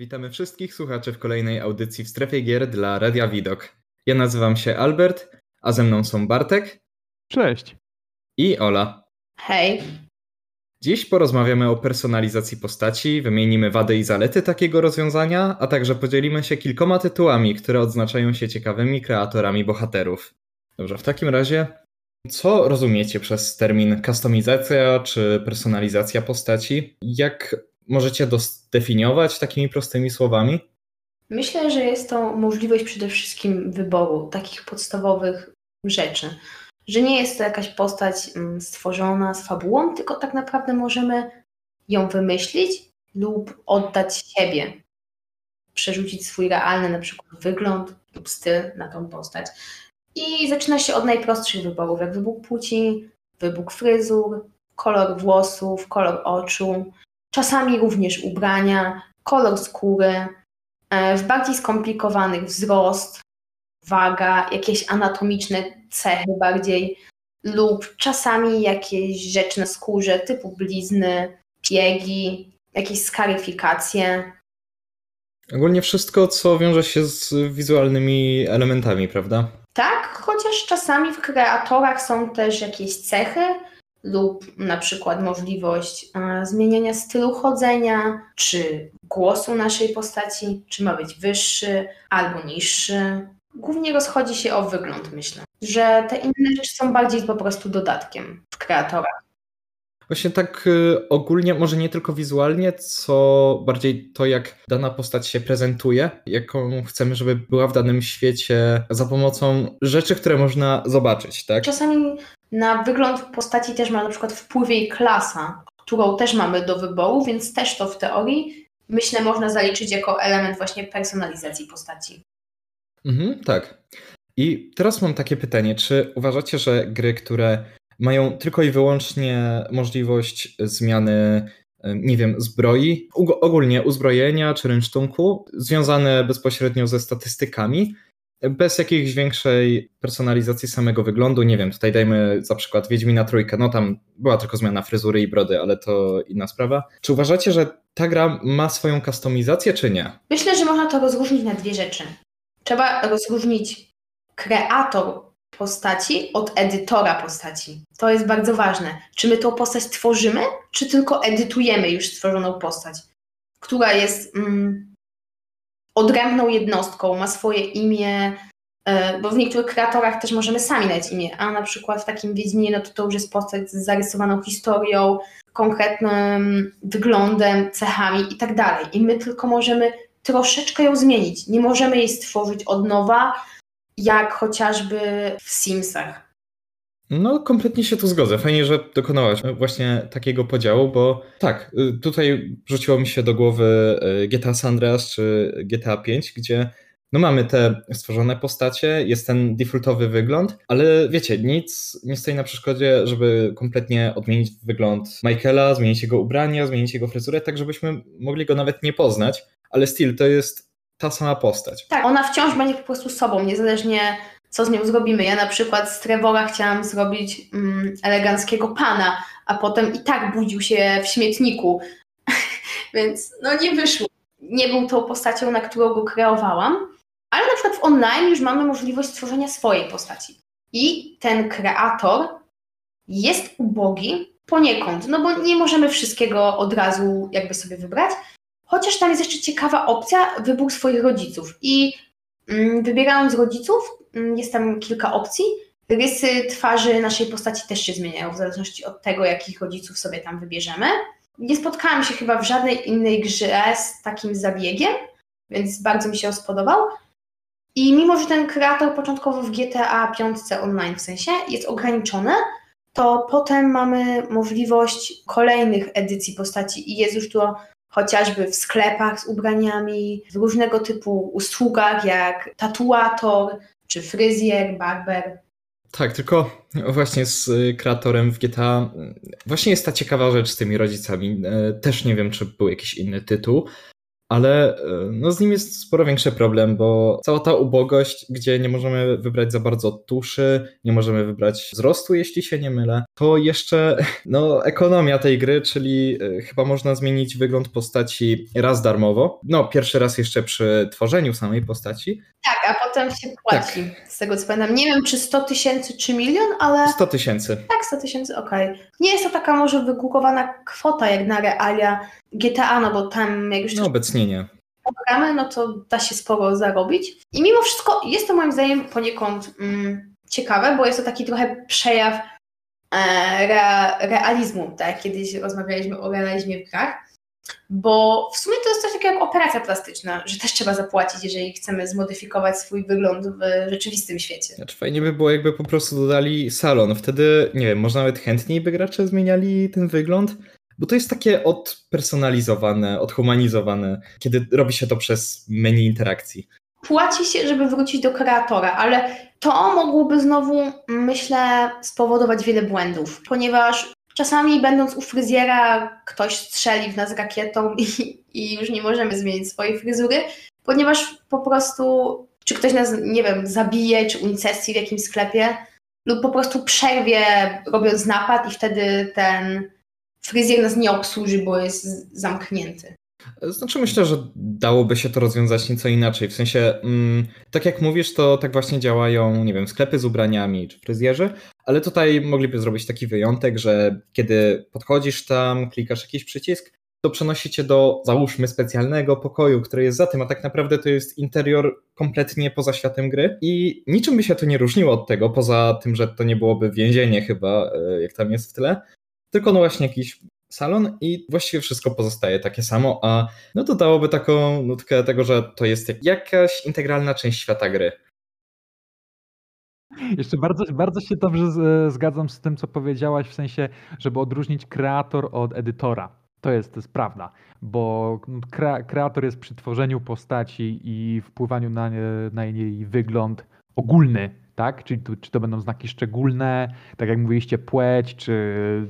Witamy wszystkich słuchaczy w kolejnej audycji w strefie gier dla Radia Widok. Ja nazywam się Albert, a ze mną są Bartek. Cześć. I Ola. Hej. Dziś porozmawiamy o personalizacji postaci, wymienimy wady i zalety takiego rozwiązania, a także podzielimy się kilkoma tytułami, które odznaczają się ciekawymi kreatorami bohaterów. Dobrze, w takim razie, co rozumiecie przez termin kustomizacja czy personalizacja postaci? Jak możecie zdefiniować takimi prostymi słowami? Myślę, że jest to możliwość przede wszystkim wyboru takich podstawowych rzeczy. Że nie jest to jakaś postać mm, stworzona z fabułą, tylko tak naprawdę możemy ją wymyślić lub oddać siebie. Przerzucić swój realny na przykład wygląd lub styl na tą postać. I zaczyna się od najprostszych wyborów, jak wybór płci, wybór fryzur, kolor włosów, kolor oczu, czasami również ubrania, kolor skóry, e, w bardziej skomplikowanych wzrost, waga, jakieś anatomiczne cechy bardziej lub czasami jakieś rzeczy na skórze typu blizny, piegi, jakieś skaryfikacje. Ogólnie wszystko, co wiąże się z wizualnymi elementami, prawda? Tak, chociaż czasami w kreatorach są też jakieś cechy, lub na przykład możliwość e, zmieniania stylu chodzenia, czy głosu naszej postaci, czy ma być wyższy albo niższy. Głównie rozchodzi się o wygląd, myślę, że te inne rzeczy są bardziej po prostu dodatkiem w kreatorach. Właśnie tak y, ogólnie, może nie tylko wizualnie, co bardziej to, jak dana postać się prezentuje, jaką chcemy, żeby była w danym świecie za pomocą rzeczy, które można zobaczyć, tak? Czasami na wygląd postaci też ma na przykład wpływ jej klasa, którą też mamy do wyboru, więc też to w teorii myślę można zaliczyć jako element właśnie personalizacji postaci. Mhm, tak. I teraz mam takie pytanie, czy uważacie, że gry, które mają tylko i wyłącznie możliwość zmiany, nie wiem, zbroi, ogólnie uzbrojenia czy rynsztunku, związane bezpośrednio ze statystykami, bez jakiejś większej personalizacji samego wyglądu. Nie wiem, tutaj dajmy za przykład Wiedźmina Trójkę, no tam była tylko zmiana fryzury i brody, ale to inna sprawa. Czy uważacie, że ta gra ma swoją kustomizację, czy nie? Myślę, że można to rozróżnić na dwie rzeczy. Trzeba rozróżnić kreator postaci od edytora postaci. To jest bardzo ważne. Czy my tą postać tworzymy, czy tylko edytujemy już stworzoną postać, która jest mm, odrębną jednostką, ma swoje imię, e, bo w niektórych kreatorach też możemy sami dać imię, a na przykład w takim Wiedźminie no to, to już jest postać z zarysowaną historią, konkretnym wyglądem, cechami i tak dalej. I my tylko możemy troszeczkę ją zmienić. Nie możemy jej stworzyć od nowa, jak chociażby w Simsach. No, kompletnie się tu zgodzę. Fajnie, że dokonałaś właśnie takiego podziału, bo tak, y, tutaj rzuciło mi się do głowy y, GTA San Andreas czy GTA 5, gdzie no mamy te stworzone postacie, jest ten defaultowy wygląd, ale wiecie, nic nie stoi na przeszkodzie, żeby kompletnie odmienić wygląd Michaela, zmienić jego ubrania, zmienić jego fryzurę, tak żebyśmy mogli go nawet nie poznać, ale still to jest ta sama postać. Tak, ona wciąż będzie po prostu sobą, niezależnie co z nią zrobimy. Ja na przykład z Trevora chciałam zrobić mm, eleganckiego pana, a potem i tak budził się w śmietniku. Więc no nie wyszło. Nie był tą postacią, na którą go kreowałam, ale na przykład w online już mamy możliwość stworzenia swojej postaci. I ten kreator jest ubogi poniekąd, no bo nie możemy wszystkiego od razu jakby sobie wybrać, chociaż tam jest jeszcze ciekawa opcja wybór swoich rodziców. I mm, wybierając rodziców, jest tam kilka opcji. Rysy twarzy naszej postaci też się zmieniają w zależności od tego, jakich rodziców sobie tam wybierzemy. Nie spotkałam się chyba w żadnej innej grze z takim zabiegiem, więc bardzo mi się spodobał. I mimo, że ten kreator początkowo w GTA 5 online w sensie jest ograniczony, to potem mamy możliwość kolejnych edycji postaci i jest już to chociażby w sklepach z ubraniami, w różnego typu usługach jak tatuator, czy fryzjer, barber. Tak, tylko właśnie z kreatorem w GTA właśnie jest ta ciekawa rzecz z tymi rodzicami. E, też nie wiem, czy był jakiś inny tytuł, ale e, no, z nim jest sporo większy problem, bo cała ta ubogość, gdzie nie możemy wybrać za bardzo tuszy, nie możemy wybrać wzrostu, jeśli się nie mylę, to jeszcze no, ekonomia tej gry, czyli e, chyba można zmienić wygląd postaci raz darmowo. No, pierwszy raz jeszcze przy tworzeniu samej postaci. Tak, a potem się płaci, tak. z tego co pamiętam. Nie wiem, czy 100 tysięcy, czy milion, ale... 100 tysięcy. Tak, 100 tysięcy, okej. Okay. Nie jest to taka może wygórowana kwota jak na realia GTA, no bo tam jak już... No obecnie nie. Programy, no to da się sporo zarobić. I mimo wszystko jest to moim zdaniem poniekąd mm, ciekawe, bo jest to taki trochę przejaw e, re, realizmu, tak kiedyś rozmawialiśmy o realizmie w grach. Bo w sumie to jest coś takiego jak operacja plastyczna, że też trzeba zapłacić, jeżeli chcemy zmodyfikować swój wygląd w rzeczywistym świecie. Znaczy fajnie by było, jakby po prostu dodali salon. Wtedy, nie wiem, może nawet chętniej by gracze zmieniali ten wygląd, bo to jest takie odpersonalizowane, odhumanizowane, kiedy robi się to przez menu interakcji. Płaci się, żeby wrócić do kreatora, ale to mogłoby znowu, myślę, spowodować wiele błędów, ponieważ czasami będąc u fryzjera ktoś strzeli w nas rakietą i, i już nie możemy zmienić swojej fryzury, ponieważ po prostu czy ktoś nas, nie wiem, zabije, czy unicestwi w jakimś sklepie, lub po prostu przerwie robiąc napad i wtedy ten fryzjer nas nie obsłuży, bo jest zamknięty. Znaczy myślę, że dałoby się to rozwiązać nieco inaczej. W sensie, mm, tak jak mówisz, to tak właśnie działają, nie wiem, sklepy z ubraniami czy fryzjerzy, ale tutaj mogliby zrobić taki wyjątek, że kiedy podchodzisz tam, klikasz jakiś przycisk, to przenosi cię do, załóżmy, specjalnego pokoju, który jest za tym, a tak naprawdę to jest interior kompletnie poza światem gry i niczym by się to nie różniło od tego, poza tym, że to nie byłoby więzienie chyba, e, jak tam jest w tle, tylko no właśnie jakiś salon i właściwie wszystko pozostaje takie samo, a no to dałoby taką nutkę tego, że to jest jakaś integralna część świata gry. Jeszcze bardzo, bardzo się dobrze zgadzam z tym, co powiedziałaś, w sensie, żeby odróżnić kreator od edytora. To jest, to jest prawda, bo kre, kreator jest przy tworzeniu postaci i wpływaniu na, na jej wygląd ogólny, tak? Czyli to, czy to będą znaki szczególne, tak jak mówiliście, płeć, czy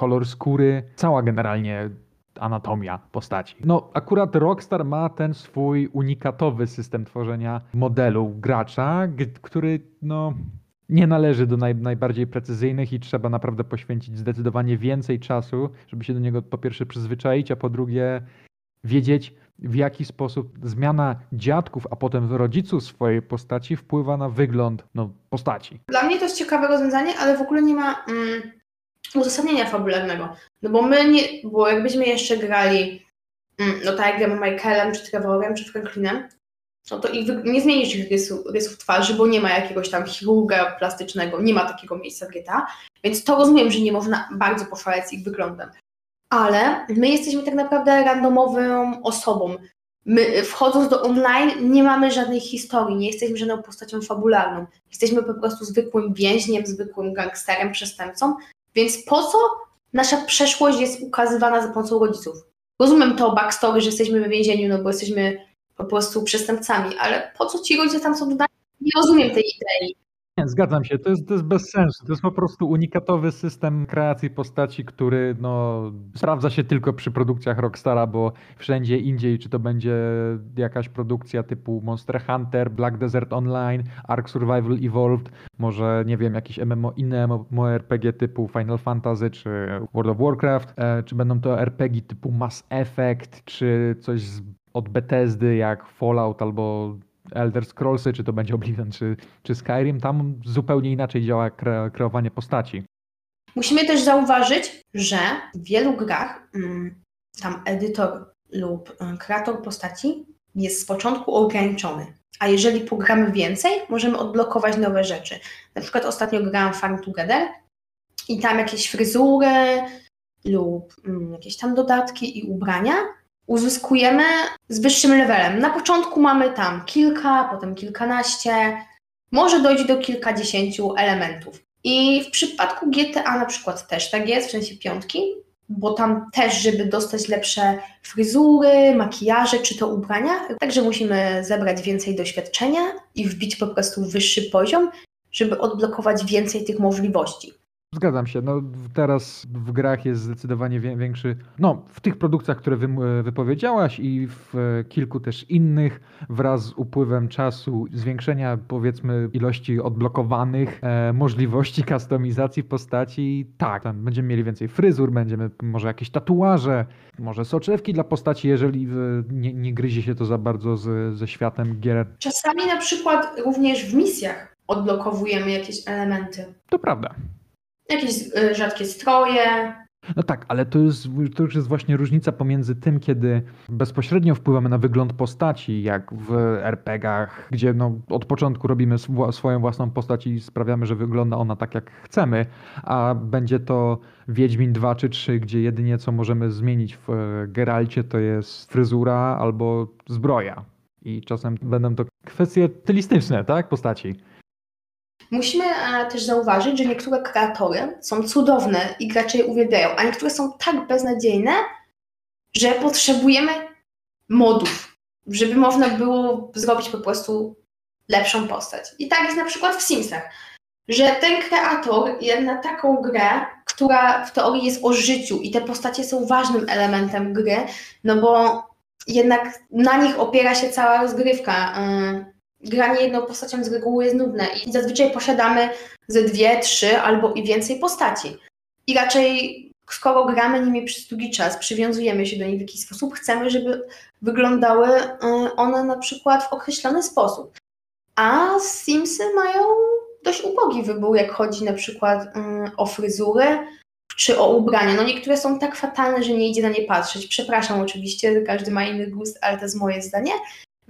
kolor skóry, cała generalnie anatomia postaci. No, akurat Rockstar ma ten swój unikatowy system tworzenia modelu gracza, który no, nie należy do naj, najbardziej precyzyjnych i trzeba naprawdę poświęcić zdecydowanie więcej czasu, żeby się do niego po pierwsze przyzwyczaić, a po drugie wiedzieć, w jaki sposób zmiana dziadków, a potem rodziców swojej postaci wpływa na wygląd no, postaci. Dla mnie to jest ciekawe rozwiązanie, ale w ogóle nie ma. Mm uzasadnienia fabularnego. No bo my nie, bo jakbyśmy jeszcze grali, mm, no tak jak Michaelem, czy Trevorem, czy Franklinem, no to ich, nie zmienisz ich rysu, rysów twarzy, bo nie ma jakiegoś tam chirurga plastycznego, nie ma takiego miejsca w GTA, więc to rozumiem, że nie można bardzo pochwalać z ich wyglądem. Ale my jesteśmy tak naprawdę randomową osobą. My wchodząc do online nie mamy żadnej historii, nie jesteśmy żadną postacią fabularną. Jesteśmy po prostu zwykłym więźniem, zwykłym gangsterem, przestępcą, więc po co nasza przeszłość jest ukazywana za pomocą rodziców? Rozumiem to backstory, że jesteśmy w więzieniu, no bo jesteśmy po prostu przestępcami, ale po co ci rodzice tam są dodani? Nie rozumiem tej idei. Nie, zgadzam się, to jest, to jest bez sensu. To jest po prostu unikatowy system kreacji postaci, który no, sprawdza się tylko przy produkcjach Rockstara, bo wszędzie indziej, czy to będzie jakaś produkcja typu Monster Hunter, Black Desert Online, Ark Survival Evolved, może nie wiem, jakieś MMO, inne MMORPG typu Final Fantasy czy World of Warcraft, e, czy będą to RPG typu Mass Effect, czy coś z, od Bethesdy jak Fallout albo Elder Scrollsy, czy to będzie Oblivion, czy, czy Skyrim, tam zupełnie inaczej działa kre, kreowanie postaci. Musimy też zauważyć, że w wielu grach mm, tam edytor lub y, kreator postaci jest z początku ograniczony. A jeżeli pogramy więcej, możemy odblokować nowe rzeczy. Na przykład ostatnio grałam Farm Together i tam jakieś fryzury lub mm, jakieś tam dodatki i ubrania uzyskujemy z wyższym levelem. Na początku mamy tam kilka, potem kilkanaście, może dojść do kilkadziesięciu elementów. I w przypadku GTA na przykład też tak jest, w sensie piątki, bo tam też, żeby dostać lepsze fryzury, makijaże czy to ubrania, także musimy zebrać więcej doświadczenia i wbić po prostu wyższy poziom, żeby odblokować więcej tych możliwości. Zgadzam się. No, teraz w grach jest zdecydowanie większy. No, w tych produkcjach, które wy, wypowiedziałaś i w kilku też innych, wraz z upływem czasu, zwiększenia powiedzmy ilości odblokowanych e, możliwości kustomizacji postaci, tak, tam będziemy mieli więcej fryzur, będziemy może jakieś tatuaże, może soczewki dla postaci, jeżeli nie, nie gryzie się to za bardzo z, ze światem gier. Czasami na przykład również w misjach odblokowujemy jakieś elementy. To prawda jakieś y, rzadkie stroje. No tak, ale to, jest, to już jest właśnie różnica pomiędzy tym, kiedy bezpośrednio wpływamy na wygląd postaci, jak w RPGach, gdzie no, od początku robimy swoją własną postać i sprawiamy, że wygląda ona tak, jak chcemy, a będzie to Wiedźmin 2 czy 3, gdzie jedynie co możemy zmienić w e, Geralcie to jest fryzura albo zbroja. I czasem będą to kwestie stylistyczne, tak, postaci. Musimy e, też zauważyć, że niektóre kreatory są cudowne i gracze je uwielbiają, a niektóre są tak beznadziejne, że potrzebujemy modów, żeby można było zrobić po prostu lepszą postać. I tak jest na przykład w Simsach, że ten kreator jest na taką grę, która w teorii jest o życiu i te postacie są ważnym elementem gry, no bo jednak na nich opiera się cała rozgrywka. E, granie jedną postacią z reguły jest nudne i zazwyczaj posiadamy ze dwie, trzy albo i więcej postaci. I raczej skoro gramy nimi przez długi czas, przywiązujemy się do nich w jakiś sposób, chcemy, żeby wyglądały y, one na przykład w określony sposób. A Simsy mają dość ubogi wybór, jak chodzi na przykład y, o fryzury czy o ubrania. No niektóre są tak fatalne, że nie idzie na nie patrzeć. Przepraszam oczywiście, każdy ma inny gust, ale to jest moje zdanie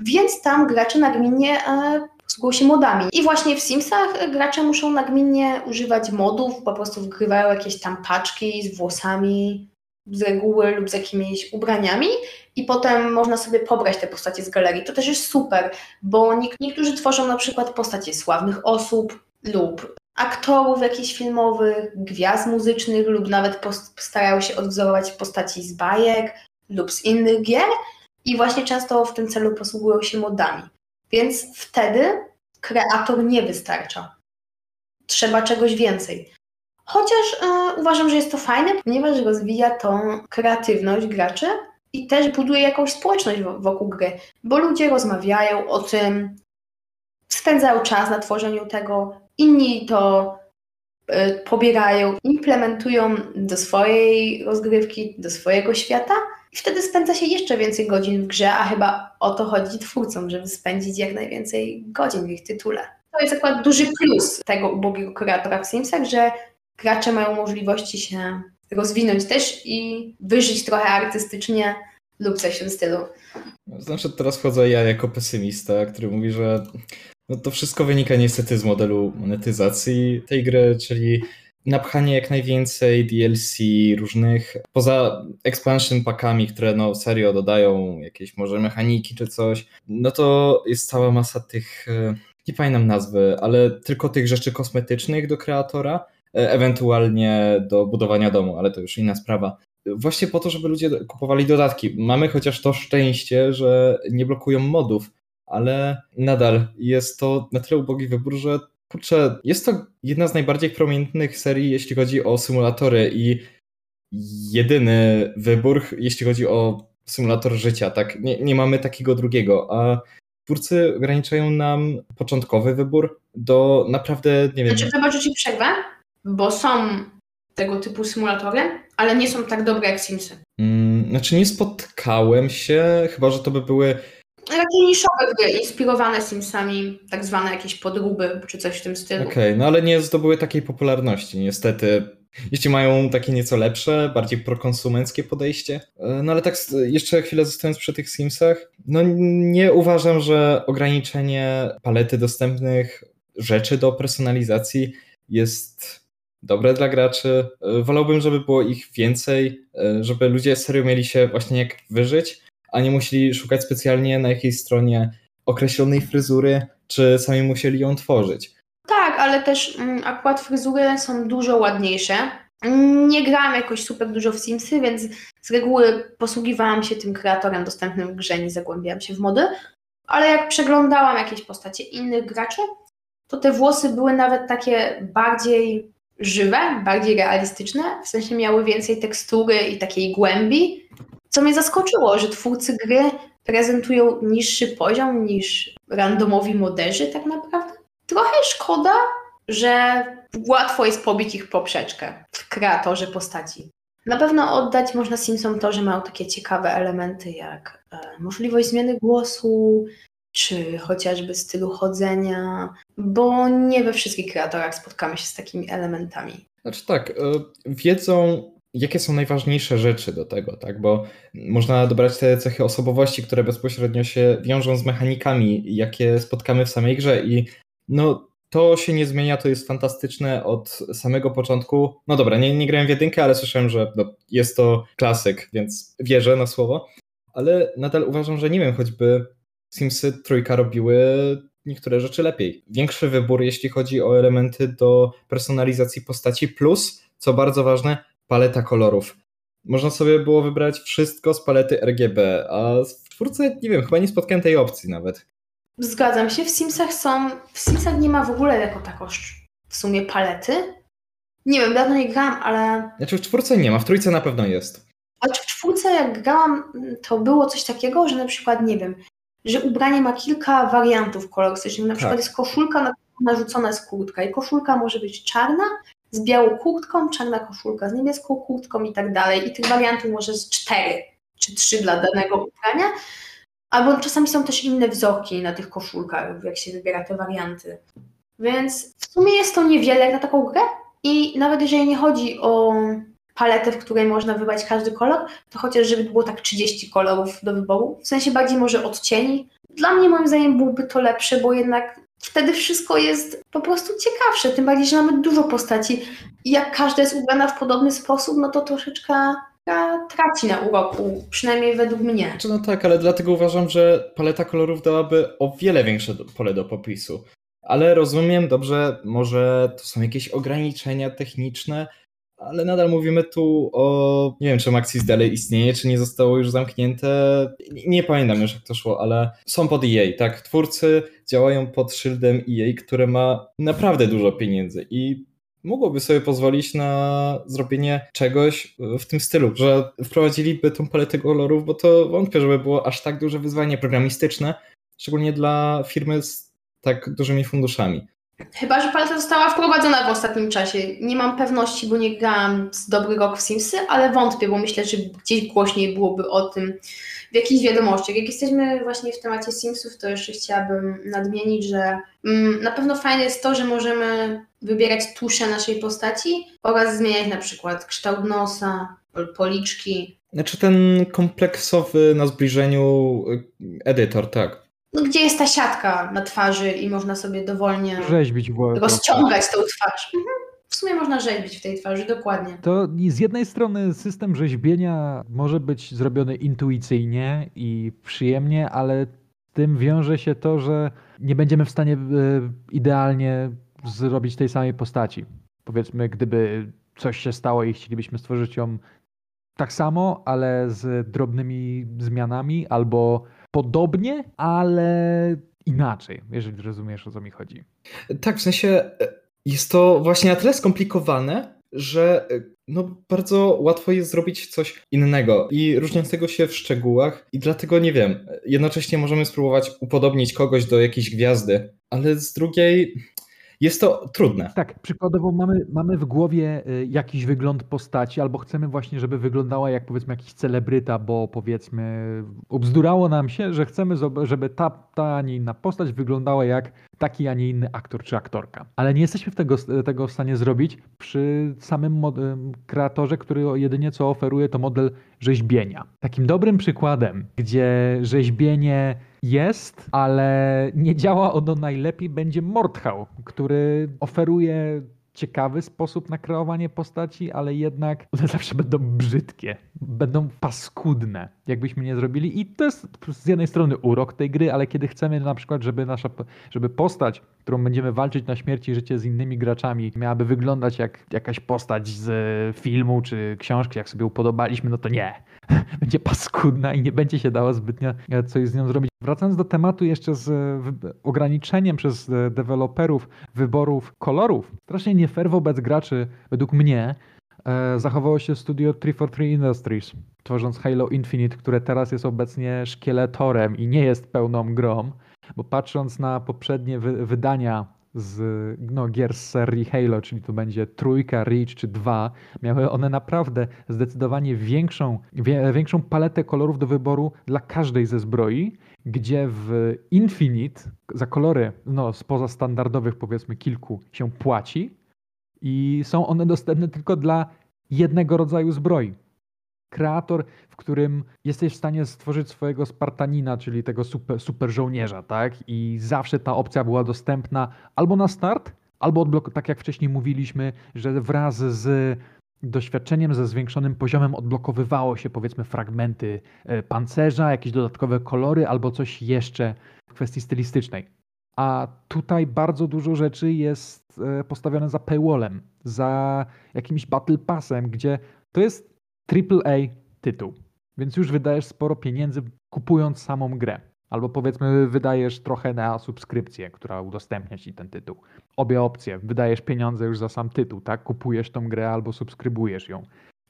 więc tam gracze nagminnie e, posługują się modami. I właśnie w Simsach gracze muszą nagminnie używać modów, po prostu wgrywają jakieś tam paczki z włosami z reguły lub z jakimiś ubraniami i potem można sobie pobrać te postacie z galerii. To też jest super, bo niektórzy tworzą na przykład postacie sławnych osób lub aktorów jakichś filmowych, gwiazd muzycznych lub nawet starają się odwzorować postaci z bajek lub z innych gier i właśnie często w tym celu posługują się modami. Więc wtedy kreator nie wystarcza. Trzeba czegoś więcej. Chociaż yy, uważam, że jest to fajne, ponieważ rozwija tą kreatywność graczy i też buduje jakąś społeczność wokół gry, bo ludzie rozmawiają o tym, spędzają czas na tworzeniu tego, inni to y, pobierają, implementują do swojej rozgrywki, do swojego świata i wtedy spędza się jeszcze więcej godzin w grze, a chyba o to chodzi twórcom, żeby spędzić jak najwięcej godzin w ich tytule. To jest akurat duży plus tego ubogiego kreatora w Simsach, że gracze mają możliwości się rozwinąć też i wyżyć trochę artystycznie lub coś w tym stylu. Znaczy teraz wchodzę ja jako pesymista, który mówi, że no to wszystko wynika niestety z modelu monetyzacji tej gry, czyli napchanie jak najwięcej DLC różnych, poza expansion packami, które no serio dodają jakieś może mechaniki czy coś, no to jest cała masa tych, e, nie pamiętam nazwy, ale tylko tych rzeczy kosmetycznych do kreatora, e, ewentualnie do budowania domu, ale to już inna sprawa. Właśnie po to, żeby ludzie kupowali dodatki. Mamy chociaż to szczęście, że nie blokują modów, ale nadal jest to na tyle ubogi wybór, że Kurczę, jest to jedna z najbardziej prominentnych serii, jeśli chodzi o symulatory i jedyny wybór, jeśli chodzi o symulator życia, tak? Nie, nie mamy takiego drugiego, a twórcy ograniczają nam początkowy wybór do naprawdę, nie wiem... Znaczy, chyba, że ci przerwę, bo są tego typu symulatory, ale nie są tak dobre jak Simsy. Hmm, znaczy nie spotkałem się, chyba, że to by były Raczej niszowe gry, inspirowane Simsami, tak zwane jakieś podróby, czy coś w tym stylu. Okej, okay, no ale nie zdobyły takiej popularności, niestety. Jeśli mają takie nieco lepsze, bardziej prokonsumenckie podejście. E, no ale tak jeszcze chwilę zostając przy tych Simsach, no nie uważam, że ograniczenie palety dostępnych rzeczy do personalizacji jest dobre dla graczy. E, wolałbym, żeby było ich więcej, e, żeby ludzie serio mieli się właśnie jak wyżyć, a nie musieli szukać specjalnie na jakiejś stronie określonej fryzury, czy sami musieli ją tworzyć. Tak, ale też mm, akurat fryzury są dużo ładniejsze. Nie grałam jakoś super dużo w Simsy, więc z reguły posługiwałam się tym kreatorem dostępnym w grze, nie zagłębiałam się w mody. Ale jak przeglądałam jakieś postacie innych graczy, to te włosy były nawet takie bardziej żywe, bardziej realistyczne, w sensie miały więcej tekstury i takiej głębi, co mnie zaskoczyło, że twórcy gry prezentują niższy poziom niż randomowi moderzy tak naprawdę. Trochę szkoda, że łatwo jest pobić ich poprzeczkę w kreatorze postaci. Na pewno oddać można Simsom to, że mają takie ciekawe elementy jak e, możliwość zmiany głosu, czy chociażby stylu chodzenia, bo nie we wszystkich kreatorach spotkamy się z takimi elementami. Znaczy tak, e, wiedzą jakie są najważniejsze rzeczy do tego, tak? Bo można dobrać te cechy osobowości, które bezpośrednio się wiążą z mechanikami, jakie spotkamy w samej grze i no to się nie zmienia, to jest fantastyczne od samego początku. No dobra, nie, nie grałem w jedynkę, ale słyszałem, że no, jest to klasyk, więc wierzę na słowo, ale nadal uważam, że nie wiem, choćby Simsy trójka robiły niektóre rzeczy lepiej. Większy wybór, jeśli chodzi o elementy do personalizacji postaci, plus, co bardzo ważne, paleta kolorów. Można sobie było wybrać wszystko z palety RGB, a w czwórce, nie wiem, chyba nie spotkałem tej opcji nawet. Zgadzam się, w Simsach są, w Simsach nie ma w ogóle jako tako w sumie palety. Nie wiem, dawno nie grałam, ale... Znaczy w czwórce nie ma, w trójce na pewno jest. Ale w czwórce jak grałam, to było coś takiego, że na przykład, nie wiem, że ubranie ma kilka wariantów kolorystycznych. Na przykład tak. jest koszulka, na narzucona jest kurtka i koszulka może być czarna, z białą kurtką, czarna koszulka z niebieską kurtką i tak dalej. I tych wariantów może z cztery czy trzy dla danego ubrania. Albo czasami są też inne wzorki na tych koszulkach, jak się wybiera te warianty. Więc w sumie jest to niewiele na taką grę i nawet jeżeli nie chodzi o paletę, w której można wybrać każdy kolor, to chociaż żeby było tak 30 kolorów do wyboru, w sensie bardziej może odcieni. Dla mnie moim zdaniem byłby to lepsze, bo jednak wtedy wszystko jest po prostu ciekawsze, tym bardziej, że mamy dużo postaci i jak każda jest ubrana w podobny sposób, no to troszeczkę traci na uroku, przynajmniej według mnie. Znaczy, no tak, ale dlatego uważam, że paleta kolorów dałaby o wiele większe pole do popisu. Ale rozumiem dobrze, może to są jakieś ograniczenia techniczne, ale nadal mówimy tu o. Nie wiem, czy Maxis dalej istnieje, czy nie zostało już zamknięte. Nie, pamiętam już, jak to szło, ale są pod EA, tak? Twórcy działają pod szyldem EA, które ma naprawdę dużo pieniędzy i mogłoby sobie pozwolić na zrobienie czegoś w tym stylu, że wprowadziliby tą paletę kolorów, bo to wątpię, żeby było aż tak duże wyzwanie programistyczne, szczególnie dla firmy z tak dużymi funduszami. Chyba, że paleta została wprowadzona w ostatnim czasie. Nie mam pewności, bo nie grałam z dobry rok w Simsy, ale wątpię, bo myślę, że gdzieś głośniej byłoby o tym w jakichś wiadomościach. Jak jesteśmy właśnie w temacie Simsów, to jeszcze chciałabym nadmienić, że mm, na pewno fajne jest to, że możemy wybierać tusze naszej postaci oraz zmieniać na przykład kształt nosa, policzki. Znaczy ten kompleksowy na zbliżeniu edytor, tak no, gdzie jest ta siatka na twarzy i można sobie dowolnie rzeźbić rozciągać tą twarz. Mhm. W sumie można rzeźbić w tej twarzy, dokładnie. To z jednej strony system rzeźbienia może być zrobiony intuicyjnie i przyjemnie, ale z tym wiąże się to, że nie będziemy w stanie e, idealnie zrobić tej samej postaci. Powiedzmy, gdyby coś się stało i chcielibyśmy stworzyć ją tak samo, ale z drobnymi zmianami albo podobnie, ale inaczej, jeżeli rozumiesz o co mi chodzi. Tak, w sensie e, jest to właśnie na tyle skomplikowane, że e, no, bardzo łatwo jest zrobić coś innego i różniącego się w szczegółach i dlatego nie wiem, jednocześnie możemy spróbować upodobnić kogoś do jakiejś gwiazdy, ale z drugiej jest to trudne. Tak, przykładowo mamy, mamy w głowie y, jakiś wygląd postaci, albo chcemy właśnie, żeby wyglądała jak powiedzmy jakiś celebryta, bo powiedzmy ubzdurało nam się, że chcemy, żeby ta, ta, a nie inna postać wyglądała jak taki, a nie inny aktor czy aktorka. Ale nie jesteśmy tego, tego w stanie zrobić przy samym kreatorze, który jedynie co oferuje to model rzeźbienia. Takim dobrym przykładem, gdzie rzeźbienie jest, ale nie działa ono najlepiej, będzie Mordhau, który oferuje ciekawy sposób na kreowanie postaci, ale jednak one zawsze będą brzydkie, będą paskudne, jakbyśmy nie zrobili. I to jest z jednej strony urok tej gry, ale kiedy chcemy na przykład, żeby nasza, żeby postać, którą będziemy walczyć na śmierć i życie z innymi graczami, miałaby wyglądać jak jakaś postać z filmu czy książki, jak sobie upodobaliśmy, no to nie. Będzie paskudna i nie będzie się dało zbytnio coś z nią zrobić. Wracając do tematu jeszcze z ograniczeniem przez deweloperów wyborów kolorów, strasznie jedynie fair wobec graczy, według mnie, e, zachowało się studio 343 Industries, tworząc Halo Infinite, które teraz jest obecnie szkieletorem i nie jest pełną grą, bo patrząc na poprzednie wy wydania z no, gier z serii Halo, czyli to będzie trójka, Reach czy dwa, miały one naprawdę zdecydowanie większą, większą paletę kolorów do wyboru dla każdej ze zbroi, gdzie w Infinite za kolory no, spoza standardowych powiedzmy kilku się płaci i są one dostępne tylko dla jednego rodzaju zbroi kreator, w którym jesteś w stanie stworzyć swojego Spartanina, czyli tego super, super żołnierza, tak? I zawsze ta opcja była dostępna albo na start, albo odblok, tak jak wcześniej mówiliśmy, że wraz z doświadczeniem, ze zwiększonym poziomem odblokowywało się powiedzmy fragmenty e, pancerza, jakieś dodatkowe kolory albo coś jeszcze w kwestii stylistycznej. A tutaj bardzo dużo rzeczy jest e, postawione za paywallem, za jakimś battle passem, gdzie to jest AAA tytuł, więc już wydajesz sporo pieniędzy kupując samą grę. Albo powiedzmy, wydajesz trochę na subskrypcję, która udostępnia ci ten tytuł. Obie opcje. Wydajesz pieniądze już za sam tytuł, tak? Kupujesz tą grę albo subskrybujesz ją.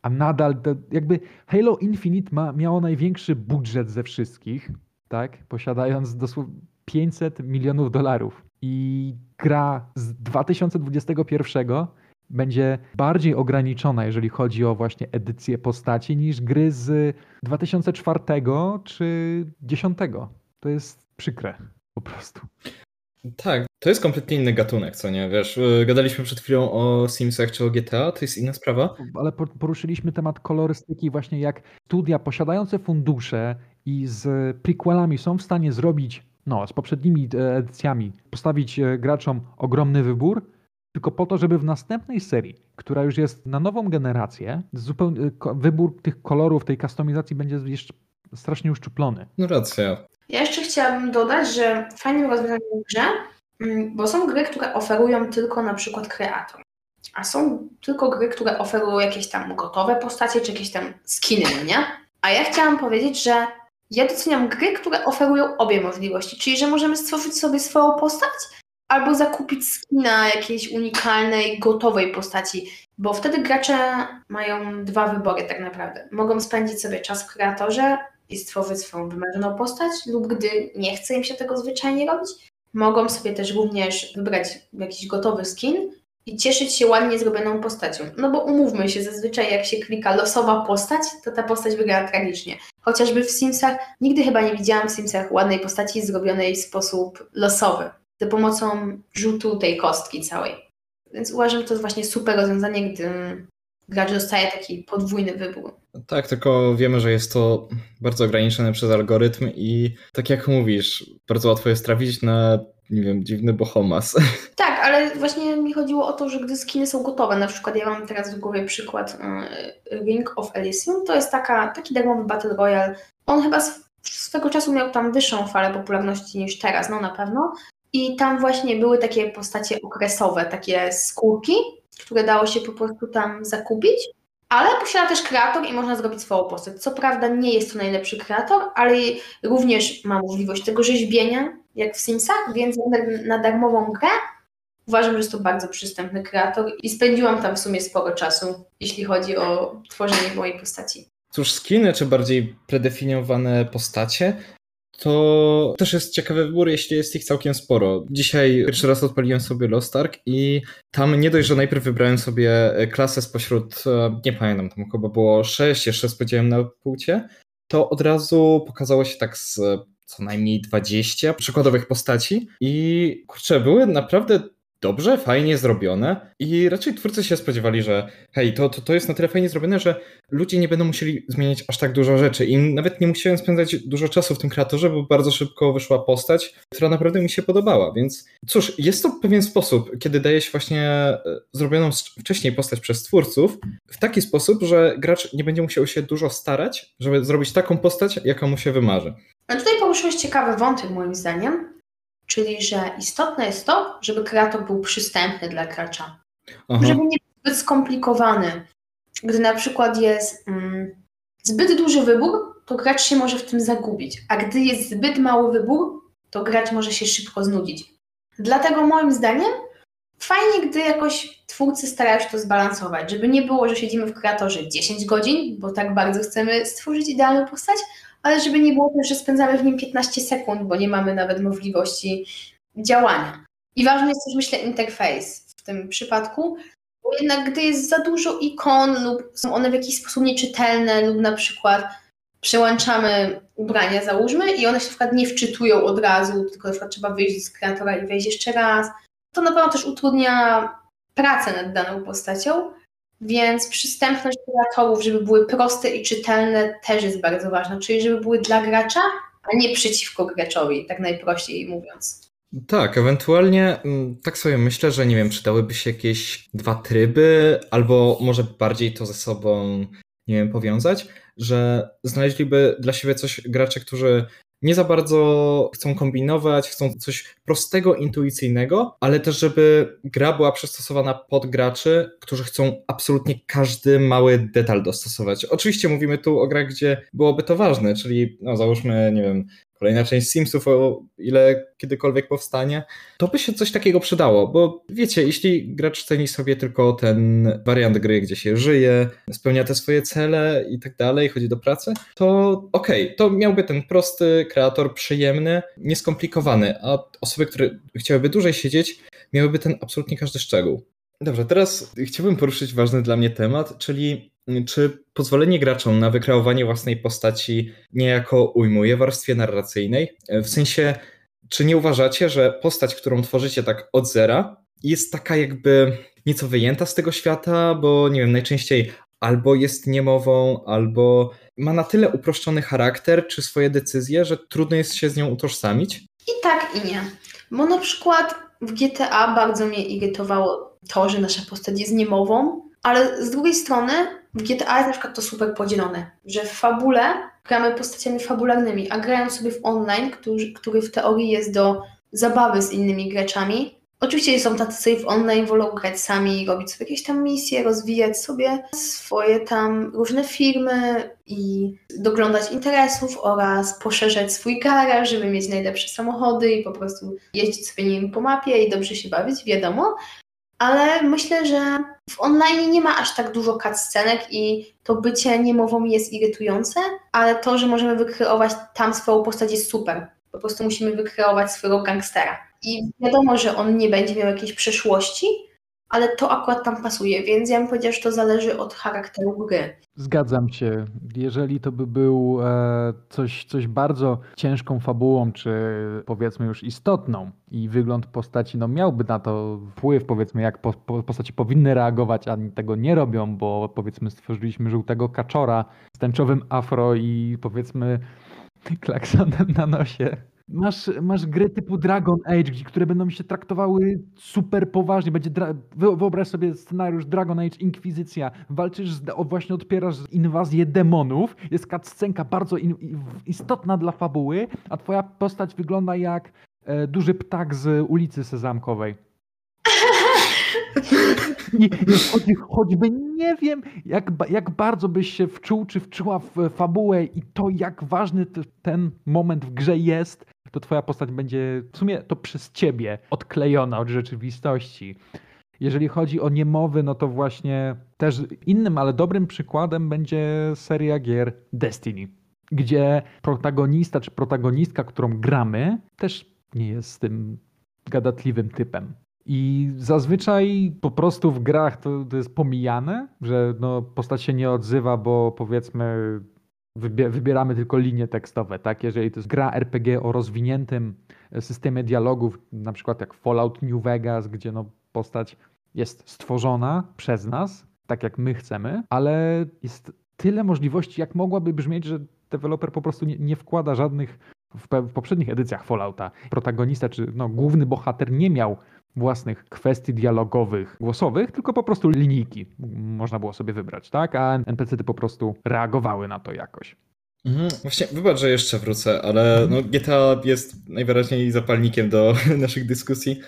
A nadal, jakby Halo Infinite ma, miało największy budżet ze wszystkich, tak? Posiadając dosłownie 500 milionów dolarów. I gra z 2021 będzie bardziej ograniczona, jeżeli chodzi o właśnie edycję postaci, niż gry z 2004 czy 2010. To jest przykre po prostu. Tak, to jest kompletnie inny gatunek, co nie, wiesz, y, gadaliśmy przed chwilą o Simsach czy o GTA, to jest inna sprawa. Ale poruszyliśmy temat kolorystyki właśnie jak studia posiadające fundusze i z prequelami są w stanie zrobić, no, z poprzednimi e, edycjami, postawić e, graczom ogromny wybór, tylko po to, żeby w następnej serii, która już jest na nową generację, zupełnie, wybór tych kolorów, tej kustomizacji będzie jeszcze strasznie uszczuplony. No racja. Ja jeszcze chciałabym dodać, że fajnym rozwiązaniem w grze, mm, bo są gry, które oferują tylko na przykład kreator, a są tylko gry, które oferują jakieś tam gotowe postacie, czy jakieś tam skiny, no nie? A ja chciałam powiedzieć, że ja doceniam gry, które oferują obie możliwości, czyli że możemy stworzyć sobie swoją postać, albo zakupić skina jakiejś unikalnej, gotowej postaci, bo wtedy gracze mają dwa wybory tak naprawdę. Mogą spędzić sobie czas w kreatorze i stworzyć swoją wymarzoną postać, lub gdy nie chce im się tego zwyczajnie robić, mogą sobie też również wybrać jakiś gotowy skin i cieszyć się ładnie zrobioną postacią. No bo umówmy się, zazwyczaj jak się klika losowa postać, to ta postać wygląda tragicznie. Chociażby w Simsach, nigdy chyba nie widziałam w Simsach ładnej postaci zrobionej w sposób losowy za pomocą rzutu tej kostki całej. Więc uważam, że to jest właśnie super rozwiązanie, gdy gracz dostaje taki podwójny wybór. Tak, tylko wiemy, że jest to bardzo ograniczone przez algorytm i tak jak mówisz, bardzo łatwo jest trafić na, nie wiem, dziwny bohomas. Tak, ale właśnie mi chodziło o to, że gdy skiny są gotowe, na przykład ja mam teraz w głowie przykład y, Ring of Elysium, to jest taka, taki darmowy Battle Royale. On chyba swego czasu miał tam wyższą falę popularności niż teraz, no na pewno, i tam właśnie były takie postacie okresowe, takie skórki, które dało się po prostu tam zakupić. Ale posiada też kreator i można zrobić swoją postać. Co prawda nie jest to najlepszy kreator, ale również ma możliwość tego rzeźbienia, jak w Simsach, więc na darmową grę uważam, że jest to bardzo przystępny kreator i spędziłam tam w sumie sporo czasu, jeśli chodzi o tworzenie mojej postaci. Cóż, skiny czy bardziej predefiniowane postacie to też jest ciekawy wybór, jeśli jest ich całkiem sporo. Dzisiaj pierwszy raz odpaliłem sobie Lost Ark i tam nie dość, że najpierw wybrałem sobie klasę spośród, e, nie pamiętam, tam chyba było 6, jeszcze spodziewałem na płcie, to od razu pokazało się tak z co najmniej 20 przykładowych postaci i kurczę, były naprawdę dobrze, fajnie zrobione i raczej twórcy się spodziewali, że hej, to, to, to jest na tyle fajnie zrobione, że ludzie nie będą musieli zmieniać aż tak dużo rzeczy. I nawet nie musiałem spędzać dużo czasu w tym kreatorze, bo bardzo szybko wyszła postać, która naprawdę mi się podobała, więc cóż, jest to pewien sposób, kiedy daje się właśnie e, zrobioną wcześniej postać przez twórców w taki sposób, że gracz nie będzie musiał się dużo starać, żeby zrobić taką postać, jaka mu się wymarzy. No tutaj poruszyłeś ciekawy wątek moim zdaniem, Czyli, że istotne jest to, żeby kreator był przystępny dla gracza. Aha. Żeby nie był zbyt skomplikowany. Gdy na przykład jest mm, zbyt duży wybór, to gracz się może w tym zagubić. A gdy jest zbyt mały wybór, to gracz może się szybko znudzić. Dlatego moim zdaniem fajnie, gdy jakoś twórcy starają się to zbalansować, żeby nie było, że siedzimy w kreatorze 10 godzin, bo tak bardzo chcemy stworzyć idealną postać, ale żeby nie było też, że spędzamy w nim 15 sekund, bo nie mamy nawet możliwości działania. I ważny jest też, myślę, interfejs w tym przypadku, bo jednak gdy jest za dużo ikon lub są one w jakiś sposób nieczytelne lub na przykład przełączamy ubrania, załóżmy, i one się na przykład nie wczytują od razu, tylko na przykład trzeba wyjść z kreatora i wejść jeszcze raz, to na pewno też utrudnia pracę nad daną postacią, więc przystępność kreatorów, żeby były proste i czytelne, też jest bardzo ważna, czyli żeby były dla gracza, a nie przeciwko graczowi, tak najprościej mówiąc. Tak, ewentualnie mm, tak sobie myślę, że nie wiem, przydałyby się jakieś dwa tryby, albo może bardziej to ze sobą, nie wiem, powiązać, że znaleźliby dla siebie coś gracze, którzy nie za bardzo chcą kombinować, chcą coś prostego, intuicyjnego, ale też, żeby gra była przystosowana pod graczy, którzy chcą absolutnie każdy mały detal dostosować. Oczywiście mówimy tu o grach, gdzie byłoby to ważne, czyli no załóżmy, nie wiem, kolejna część Simsów, o ile kiedykolwiek powstanie, to by się coś takiego przydało, bo wiecie, jeśli gracz ceni sobie tylko ten wariant gry, gdzie się żyje, spełnia te swoje cele i tak dalej, chodzi do pracy, to okej, okay, to miałby ten prosty kreator, przyjemny, nieskomplikowany, a osoby, które chciałyby dłużej siedzieć, miałyby ten absolutnie każdy szczegół. Dobrze, teraz chciałbym poruszyć ważny dla mnie temat, czyli czy pozwolenie graczom na wykreowanie własnej postaci niejako ujmuje warstwie narracyjnej? W sensie, czy nie uważacie, że postać, którą tworzycie tak od zera, jest taka jakby nieco wyjęta z tego świata, bo nie wiem, najczęściej albo jest niemową, albo ma na tyle uproszczony charakter czy swoje decyzje, że trudno jest się z nią utożsamić? I tak, i nie. Bo na przykład w GTA bardzo mnie irytowało to, że nasza postać jest niemową, ale z drugiej strony w GTA jest na przykład to super podzielone, że w fabule gramy postaciami fabularnymi, a grając sobie w online, który, który w teorii jest do zabawy z innymi graczami. Oczywiście są tacy, co w online wolą grać sami, robić sobie jakieś tam misje, rozwijać sobie swoje tam różne firmy i doglądać interesów oraz poszerzać swój garaż, żeby mieć najlepsze samochody i po prostu jeździć sobie nim po mapie i dobrze się bawić, wiadomo ale myślę, że w online nie ma aż tak dużo cutscenek i to bycie niemową jest irytujące, ale to, że możemy wykreować tam swoją postać jest super. Po prostu musimy wykreować swojego gangstera. I wiadomo, że on nie będzie miał jakiejś przeszłości, ale to akurat tam pasuje, więc ja bym że to zależy od charakteru gry. Zgadzam się. Jeżeli to by był e, coś, coś bardzo ciężką fabułą, czy powiedzmy już istotną i wygląd postaci no, miałby na to wpływ, powiedzmy jak po, po, postaci powinny reagować, a tego nie robią, bo powiedzmy stworzyliśmy żółtego kaczora z tęczowym afro i powiedzmy klaksonem na nosie Masz, masz gry typu Dragon Age, które będą się traktowały super poważnie. Będzie wyobraź sobie scenariusz Dragon Age Inkwizycja. Walczysz, z, właśnie odpierasz inwazję demonów. Jest cutscenka bardzo in, istotna dla fabuły, a twoja postać wygląda jak e, duży ptak z ulicy Sezamkowej. Nie, choć, choćby nie wiem, jak, jak bardzo byś się wczuł czy wczuła w fabułę i to, jak ważny ten moment w grze jest, to twoja postać będzie w sumie to przez ciebie odklejona od rzeczywistości. Jeżeli chodzi o niemowy, no to właśnie też innym, ale dobrym przykładem będzie seria gier Destiny, gdzie protagonista czy protagonistka, którą gramy, też nie jest tym gadatliwym typem. I zazwyczaj po prostu w grach to, to jest pomijane, że no, postać się nie odzywa, bo powiedzmy wybieramy tylko linie tekstowe, tak? Jeżeli to jest gra RPG o rozwiniętym systemie dialogów, na przykład jak Fallout New Vegas, gdzie no postać jest stworzona przez nas, tak jak my chcemy, ale jest tyle możliwości, jak mogłaby brzmieć, że deweloper po prostu nie, nie wkłada żadnych w, w, poprzednich edycjach Fallouta. Protagonista czy no, główny bohater nie miał własnych kwestii dialogowych, głosowych, tylko po prostu linijki można było sobie wybrać, tak? A NPC-ty po prostu reagowały na to jakoś. Mhm. Właśnie, wybacz, że jeszcze wrócę, ale no, GTA jest najwyraźniej zapalnikiem do naszych dyskusji.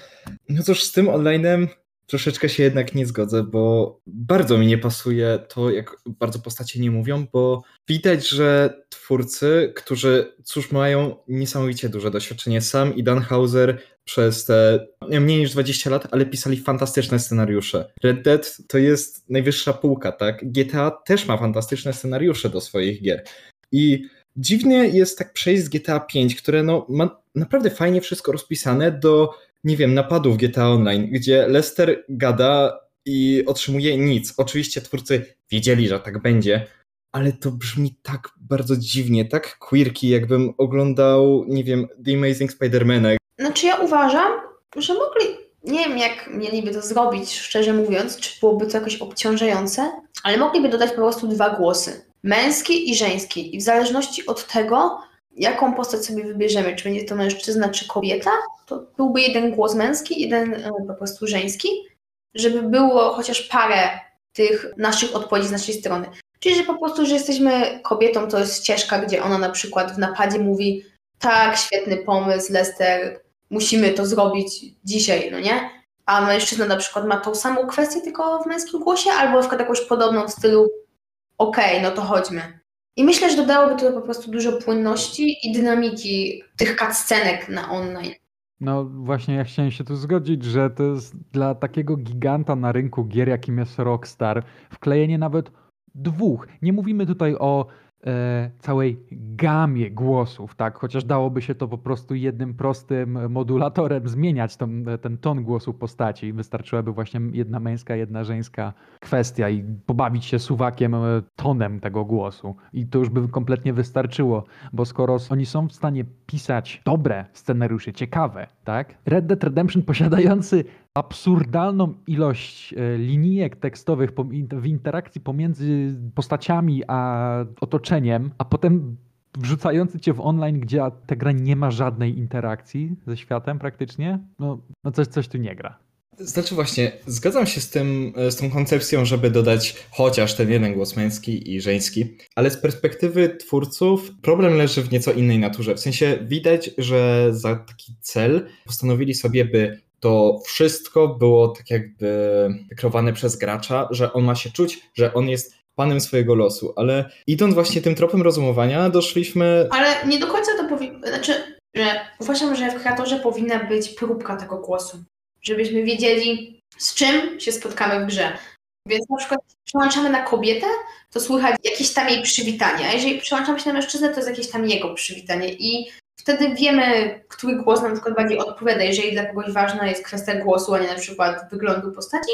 No cóż, z tym online'em troszeczkę się jednak nie zgodzę, bo bardzo mi nie pasuje to, jak bardzo postacie nie mówią, bo widać, że twórcy, którzy cóż mają niesamowicie duże doświadczenie, sam i Dan Hauser przez te mniej niż 20 lat, ale pisali fantastyczne scenariusze. Red Dead to jest najwyższa półka, tak? GTA też ma fantastyczne scenariusze do swoich gier. I dziwnie jest tak przejść z GTA 5, które no, ma naprawdę fajnie wszystko rozpisane do, nie wiem, napadów GTA Online, gdzie Lester gada i otrzymuje nic. Oczywiście twórcy wiedzieli, że tak będzie, ale to brzmi tak bardzo dziwnie, tak quirky, jakbym oglądał, nie wiem, The Amazing Spider-Mana. Znaczy ja uważam, że mogli, nie wiem jak mieliby to zrobić, szczerze mówiąc, czy byłoby to jakoś obciążające, ale mogliby dodać po prostu dwa głosy. Męski i żeński. I w zależności od tego, jaką postać sobie wybierzemy, czy będzie to mężczyzna, czy kobieta, to byłby jeden głos męski, jeden e, po prostu żeński, żeby było chociaż parę tych naszych odpowiedzi z naszej strony. Czyli, że po prostu, że jesteśmy kobietą, to jest ścieżka, gdzie ona na przykład w napadzie mówi tak, świetny pomysł, Lester, musimy to zrobić dzisiaj, no nie? A mężczyzna na przykład ma tą samą kwestię, tylko w męskim głosie, albo na przykład jakąś podobną w stylu okej, okay, no to chodźmy. I myślę, że dodałoby to po prostu dużo płynności i dynamiki tych cutscenek na online. No właśnie, ja chciałem się tu zgodzić, że to jest dla takiego giganta na rynku gier, jakim jest Rockstar, wklejenie nawet dwóch. Nie mówimy tutaj o całej gamie głosów, tak? Chociaż dałoby się to po prostu jednym prostym modulatorem zmieniać ten, ten ton głosu postaci. Wystarczyłaby właśnie jedna męska, jedna żeńska kwestia i pobawić się suwakiem e, tonem tego głosu. I to już by kompletnie wystarczyło, bo skoro oni są w stanie pisać dobre scenariusze, ciekawe, tak? Red Dead Redemption posiadający absurdalną ilość e, linijek tekstowych w interakcji pomiędzy postaciami a otoczeniem, a potem wrzucający cię w online, gdzie ta gra nie ma żadnej interakcji ze światem praktycznie, no, no coś, coś tu nie gra. Znaczy właśnie, zgadzam się z, tym, e, z tą koncepcją, żeby dodać chociaż ten jeden głos męski i żeński, ale z perspektywy twórców problem leży w nieco innej naturze. W sensie widać, że za taki cel postanowili sobie, by to wszystko było tak jakby wykreowane przez gracza, że on ma się czuć, że on jest panem swojego losu, ale idąc właśnie tym tropem rozumowania, doszliśmy... Ale nie do końca to powinno, znaczy, że uważam, że w kreatorze powinna być próbka tego głosu, żebyśmy wiedzieli, z czym się spotkamy w grze. Więc na przykład przełączamy na kobietę, to słychać jakieś tam jej przywitanie, a jeżeli przełączamy się na mężczyznę, to jest jakieś tam jego przywitanie i wtedy wiemy, który głos na przykład bardziej odpowiada. Jeżeli dla kogoś ważna jest kwestia głosu, a nie na przykład wyglądu postaci,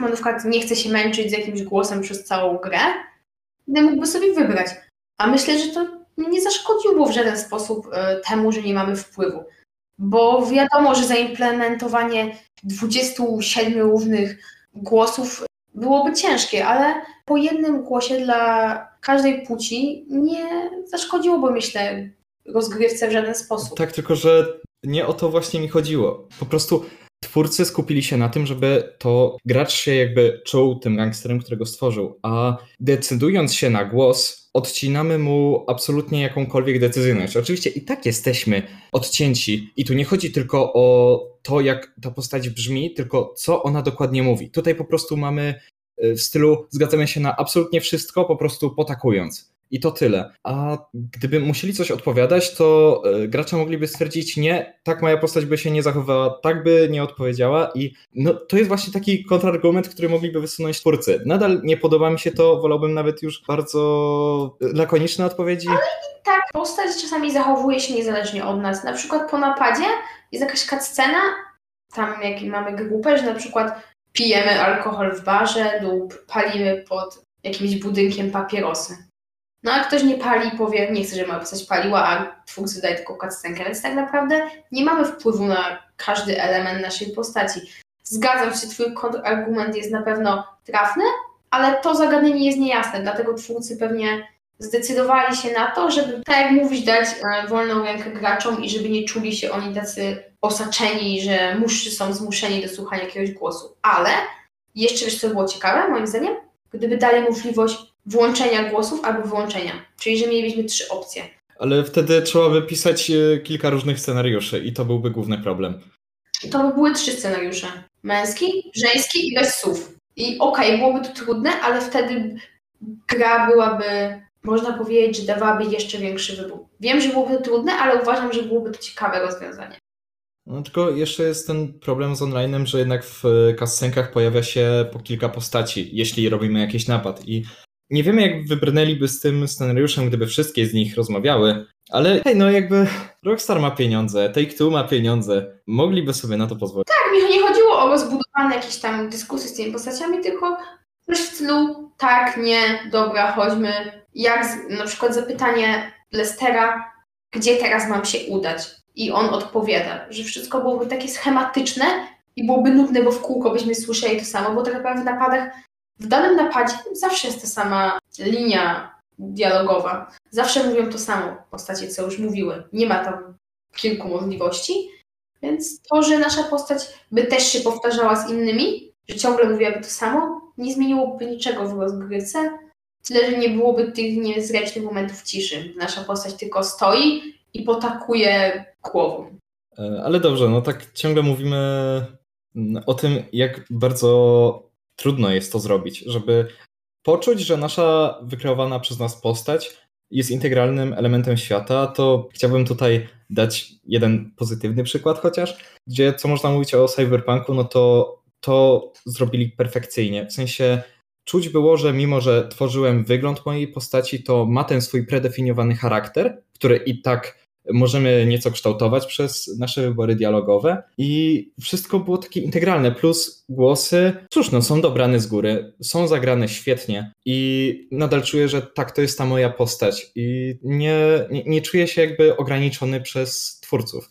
bo na przykład nie chce się męczyć z jakimś głosem przez całą grę, to mógłby sobie wybrać. A myślę, że to nie zaszkodziło w żaden sposób e, temu, że nie mamy wpływu. Bo wiadomo, że zaimplementowanie 27 różnych głosów byłoby ciężkie, ale po jednym głosie dla każdej płci nie zaszkodziłoby, myślę, rozgrywce w żaden sposób. Tak, tylko że nie o to właśnie mi chodziło. Po prostu twórcy skupili się na tym, żeby to gracz się jakby czuł tym gangsterem, którego stworzył, a decydując się na głos, odcinamy mu absolutnie jakąkolwiek decyzyjność. Oczywiście i tak jesteśmy odcięci i tu nie chodzi tylko o to, jak ta postać brzmi, tylko co ona dokładnie mówi. Tutaj po prostu mamy y, w stylu zgadzamy się na absolutnie wszystko, po prostu potakując. I to tyle. A gdyby musieli coś odpowiadać, to e, gracze mogliby stwierdzić, nie, tak moja postać by się nie zachowała, tak by nie odpowiedziała i no, to jest właśnie taki kontrargument, który mogliby wysunąć twórcy. Nadal nie podoba mi się to, wolałbym nawet już bardzo lakoniczne odpowiedzi. Ale i tak, postać czasami zachowuje się niezależnie od nas. Na przykład po napadzie jest jakaś scena, tam jak mamy grupę, że na przykład pijemy alkohol w barze lub palimy pod jakimś budynkiem papierosy no a ktoś nie pali i powie, nie chcę, żeby moja postać paliła, a twórcy daje tylko cutscenkę, więc tak naprawdę nie mamy wpływu na każdy element naszej postaci. Zgadzam się, twój argument jest na pewno trafny, ale to zagadnienie jest niejasne, dlatego twórcy pewnie zdecydowali się na to, żeby, tak jak mówisz, dać e, wolną rękę graczom i żeby nie czuli się oni tacy osaczeni, że muszy, są zmuszeni do słuchania jakiegoś głosu. Ale jeszcze wiesz, co było ciekawe, moim zdaniem? Gdyby dali możliwość włączenia głosów albo wyłączenia. Czyli, że mielibyśmy trzy opcje. Ale wtedy trzeba by pisać e, kilka różnych scenariuszy i to byłby główny problem. to by były trzy scenariusze. Męski, żeński i bez słów. I okej, okay, byłoby to trudne, ale wtedy gra byłaby, można powiedzieć, że dawałaby jeszcze większy wybór. Wiem, że byłoby to trudne, ale uważam, że byłoby to ciekawe rozwiązanie. No tylko jeszcze jest ten problem z onlinem, że jednak w kascenkach pojawia się po kilka postaci, jeśli robimy jakiś napad. I nie wiemy, jak wybrnęliby z tym scenariuszem, gdyby wszystkie z nich rozmawiały, ale hej, no jakby Rockstar ma pieniądze, Take-Two ma pieniądze, mogliby sobie na to pozwolić. Tak, mi nie chodziło o rozbudowane jakieś tam dyskusje z tymi postaciami, tylko coś w stylu tak, nie, dobra, chodźmy. Jak z, na przykład zapytanie Lestera, gdzie teraz mam się udać? I on odpowiada, że wszystko byłoby takie schematyczne i byłoby nudne, bo w kółko byśmy słyszeli to samo, bo tak naprawdę w napadach, w danym napadzie zawsze jest ta sama linia dialogowa. Zawsze mówią to samo postacie, co już mówiły. Nie ma tam kilku możliwości, więc to, że nasza postać by też się powtarzała z innymi, że ciągle mówiłaby to samo, nie zmieniłoby niczego w rozgrywce, tyle, że nie byłoby tych niezręcznych momentów ciszy. Nasza postać tylko stoi i potakuje głową. E, ale dobrze, no tak ciągle mówimy o tym, jak bardzo trudno jest to zrobić, żeby poczuć, że nasza wykreowana przez nas postać jest integralnym elementem świata, to chciałbym tutaj dać jeden pozytywny przykład chociaż, gdzie co można mówić o cyberpunku, no to to zrobili perfekcyjnie. W sensie czuć było, że mimo, że tworzyłem wygląd mojej postaci, to ma ten swój predefiniowany charakter, który i tak możemy nieco kształtować przez nasze wybory dialogowe i wszystko było takie integralne, plus głosy, cóż no, są dobrane z góry, są zagrane świetnie i nadal czuję, że tak, to jest ta moja postać i nie, nie, nie czuję się jakby ograniczony przez twórców.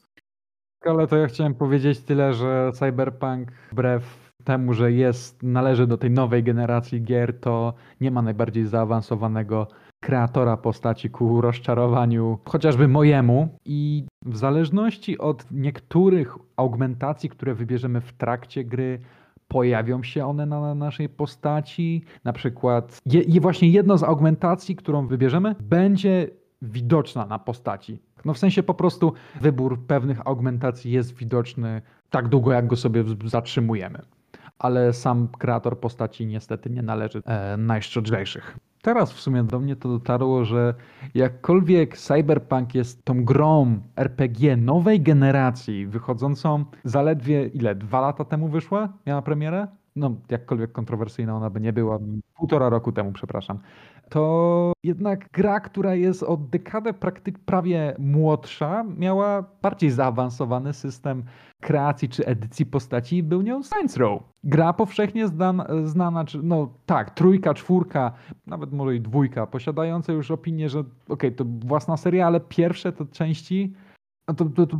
Ale to ja chciałem powiedzieć tyle, że Cyberpunk wbrew temu, że jest, należy do tej nowej generacji gier, to nie ma najbardziej zaawansowanego kreatora postaci ku rozczarowaniu, chociażby mojemu. I w zależności od niektórych augmentacji, które wybierzemy w trakcie gry, pojawią się one na naszej postaci. Na przykład, je, właśnie jedna z augmentacji, którą wybierzemy, będzie widoczna na postaci. No w sensie po prostu wybór pewnych augmentacji jest widoczny tak długo, jak go sobie zatrzymujemy. Ale sam kreator postaci niestety nie należy e, najszczodrzejszych teraz w sumie do mnie to dotarło, że jakkolwiek Cyberpunk jest tą grą RPG nowej generacji, wychodzącą zaledwie ile? Dwa lata temu wyszła? Miała premierę? No, jakkolwiek kontrowersyjna ona by nie była, półtora roku temu, przepraszam to jednak gra, która jest od dekadę praktyk prawie młodsza, miała bardziej zaawansowany system kreacji czy edycji postaci i był nią Saints Row. Gra powszechnie znana, znana no tak, trójka, czwórka, nawet może i dwójka, posiadające już opinię, że okej, okay, to własna seria, ale pierwsze to części, no to, to, to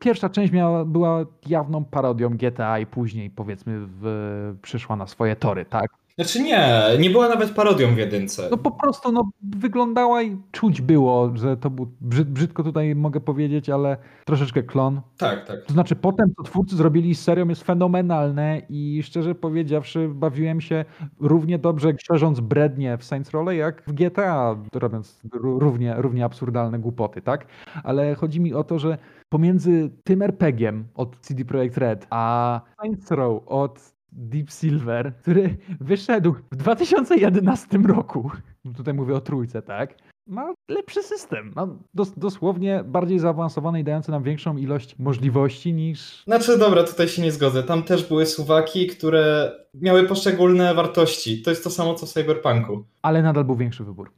pierwsza część miała, była jawną parodią GTA i później powiedzmy w, przyszła na swoje tory, tak? Znaczy nie, nie była nawet parodią w jedynce. No po prostu no, wyglądała i czuć było, że to był, brzyd, brzydko tutaj mogę powiedzieć, ale troszeczkę klon. Tak, tak. To znaczy potem, co twórcy zrobili z serią jest fenomenalne i szczerze powiedziawszy bawiłem się równie dobrze szerząc brednie w Saints Row jak w GTA, robiąc równie, równie absurdalne głupoty, tak? Ale chodzi mi o to, że pomiędzy tym RPG-iem od CD Projekt Red, a Saints Row od Deep Silver, który wyszedł w 2011 roku, tutaj mówię o trójce, tak? Ma lepszy system, ma dos dosłownie bardziej zaawansowany i dający nam większą ilość możliwości niż... Znaczy dobra, tutaj się nie zgodzę. Tam też były suwaki, które miały poszczególne wartości. To jest to samo co w Cyberpunku. Ale nadal był większy wybór.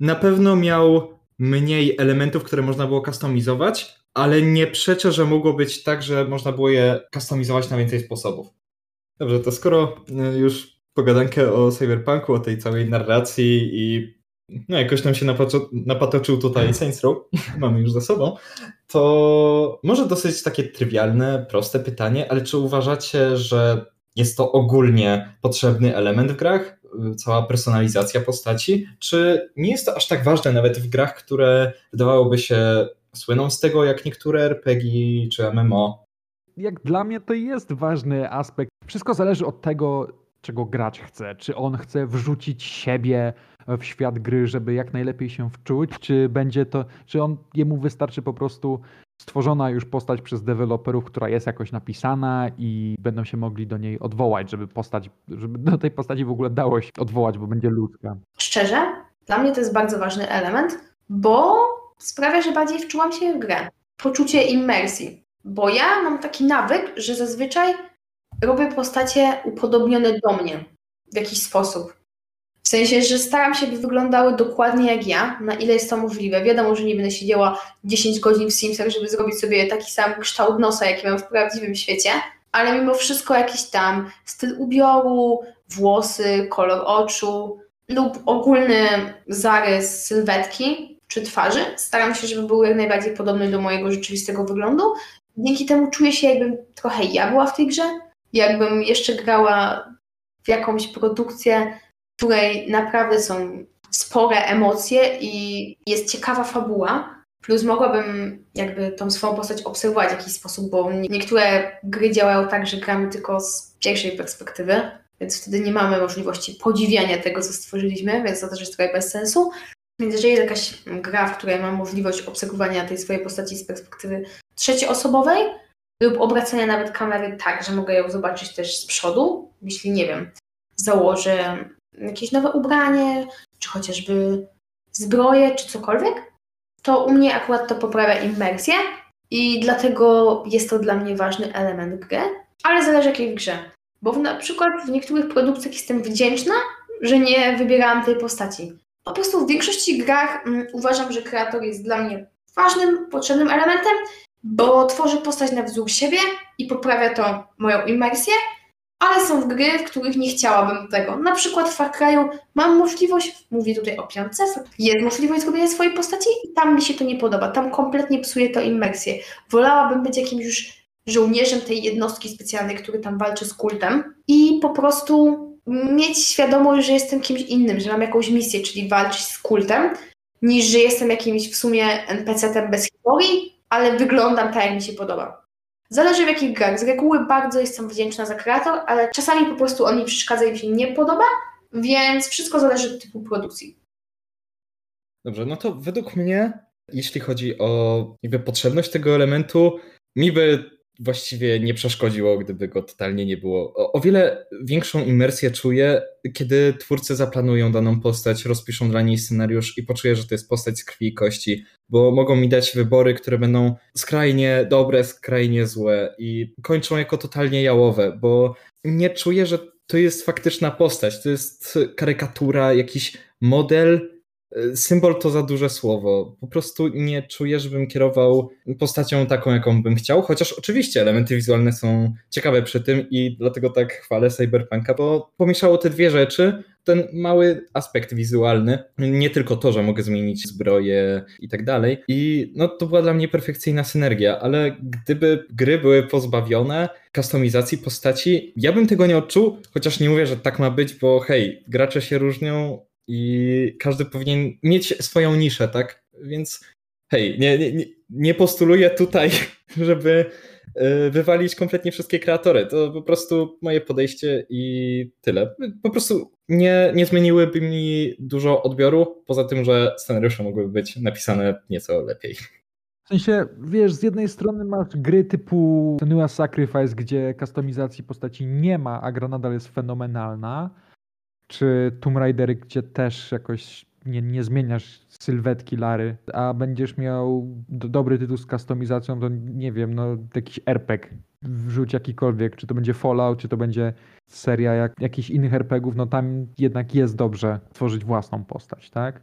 Na pewno miał mniej elementów, które można było kustomizować, ale nie przeczę, że mogło być tak, że można było je kustomizować na więcej sposobów. Dobrze, to skoro e, już pogadankę o cyberpunku, o tej całej narracji i no jakoś nam się napatoczył tutaj Saints Row, mamy już za sobą, to może dosyć takie trywialne, proste pytanie, ale czy uważacie, że jest to ogólnie potrzebny element w grach, cała personalizacja postaci, czy nie jest to aż tak ważne nawet w grach, które wydawałoby się słyną z tego jak niektóre RPG czy MMO? Jak dla mnie to jest ważny aspekt wszystko zależy od tego, czego gracz chce. Czy on chce wrzucić siebie w świat gry, żeby jak najlepiej się wczuć, czy będzie to, czy on jemu wystarczy po prostu stworzona już postać przez deweloperów, która jest jakoś napisana i będą się mogli do niej odwołać, żeby postać, żeby do tej postaci w ogóle dało się odwołać, bo będzie ludzka. Szczerze, dla mnie to jest bardzo ważny element, bo sprawia, że bardziej wczułam się w grę. Poczucie immersji. Bo ja mam taki nawyk, że zazwyczaj robię postacie upodobnione do mnie w jakiś sposób. W sensie, że staram się, by wyglądały dokładnie jak ja, na ile jest to możliwe. Wiadomo, że nie będę siedziała 10 godzin w Simsach, żeby zrobić sobie taki sam kształt nosa, jaki mam w prawdziwym świecie, ale mimo wszystko jakiś tam styl ubioru, włosy, kolor oczu lub ogólny zarys sylwetki czy twarzy. Staram się, żeby były jak najbardziej podobne do mojego rzeczywistego wyglądu. Dzięki temu czuję się, jakbym trochę ja była w tej grze, jakbym jeszcze grała w jakąś produkcję, w której naprawdę są spore emocje i jest ciekawa fabuła. Plus mogłabym jakby tą swoją postać obserwować w jakiś sposób, bo niektóre gry działają tak, że gramy tylko z pierwszej perspektywy, więc wtedy nie mamy możliwości podziwiania tego, co stworzyliśmy, więc to też jest trochę bez sensu. Więc jeżeli jest jakaś gra, w której mam możliwość obserwowania tej swojej postaci z perspektywy trzecioosobowej lub obracania nawet kamery tak, że mogę ją zobaczyć też z przodu, jeśli nie wiem, założę jakieś nowe ubranie, czy chociażby zbroję, czy cokolwiek, to u mnie akurat to poprawia immersję i dlatego jest to dla mnie ważny element gry, ale zależy jakiej grze. Bo na przykład w niektórych produkcjach jestem wdzięczna, że nie wybierałam tej postaci. Po prostu w większości grach mm, uważam, że kreator jest dla mnie ważnym, potrzebnym elementem, bo tworzy postać na wzór siebie i poprawia to moją immersję, ale są gry, w których nie chciałabym tego. Na przykład w Far Cry'u mam możliwość, mówię tutaj o piątce, jest możliwość zrobienia swojej postaci i tam mi się to nie podoba. Tam kompletnie psuje to immersję. Wolałabym być jakimś już żołnierzem tej jednostki specjalnej, który tam walczy z kultem i po prostu mieć świadomość, że jestem kimś innym, że mam jakąś misję, czyli walczyć z kultem, niż że jestem jakimś w sumie NPC-tem bez historii, ale wyglądam tak, jak mi się podoba. Zależy w jakich grach. Z reguły bardzo jestem wdzięczna za kreator, ale czasami po prostu on mi przeszkadza i mi się nie podoba, więc wszystko zależy od typu produkcji. Dobrze, no to według mnie, jeśli chodzi o jakby potrzebność tego elementu, mi by właściwie nie przeszkodziło, gdyby go totalnie nie było. O, o, wiele większą imersję czuję, kiedy twórcy zaplanują daną postać, rozpiszą dla niej scenariusz i poczuję, że to jest postać z krwi i kości, bo mogą mi dać wybory, które będą skrajnie dobre, skrajnie złe i kończą jako totalnie jałowe, bo nie czuję, że to jest faktyczna postać, to jest karykatura, jakiś model, Symbol to za duże słowo. Po prostu nie czuję, żebym kierował postacią taką, jaką bym chciał, chociaż oczywiście elementy wizualne są ciekawe przy tym i dlatego tak chwalę Cyberpunka, bo pomieszało te dwie rzeczy, ten mały aspekt wizualny, nie tylko to, że mogę zmienić zbroję i tak dalej. I no to była dla mnie perfekcyjna synergia, ale gdyby gry były pozbawione kustomizacji postaci, ja bym tego nie odczuł, chociaż nie mówię, że tak ma być, bo hej, gracze się różnią, i każdy powinien mieć swoją niszę, tak? Więc hej, nie, nie, nie postuluję tutaj, żeby e, wywalić kompletnie wszystkie kreatory. To po prostu moje podejście i tyle. Po prostu nie, nie zmieniłyby mi dużo odbioru, poza tym, że scenariusze mogłyby być napisane nieco lepiej. W sensie, wiesz, z jednej strony masz gry typu Senua Sacrifice, gdzie kustomizacji postaci nie ma, a gra nadal jest fenomenalna, czy Tomb Raider, gdzie też jakoś nie, nie zmieniasz sylwetki Lary, a będziesz miał do, dobry tytuł z kustomizacją, to nie wiem, no jakiś RPG, wrzuć jakikolwiek, czy to będzie Fallout, czy to będzie seria jak, jakichś innych RPGów, no tam jednak jest dobrze tworzyć własną postać, tak?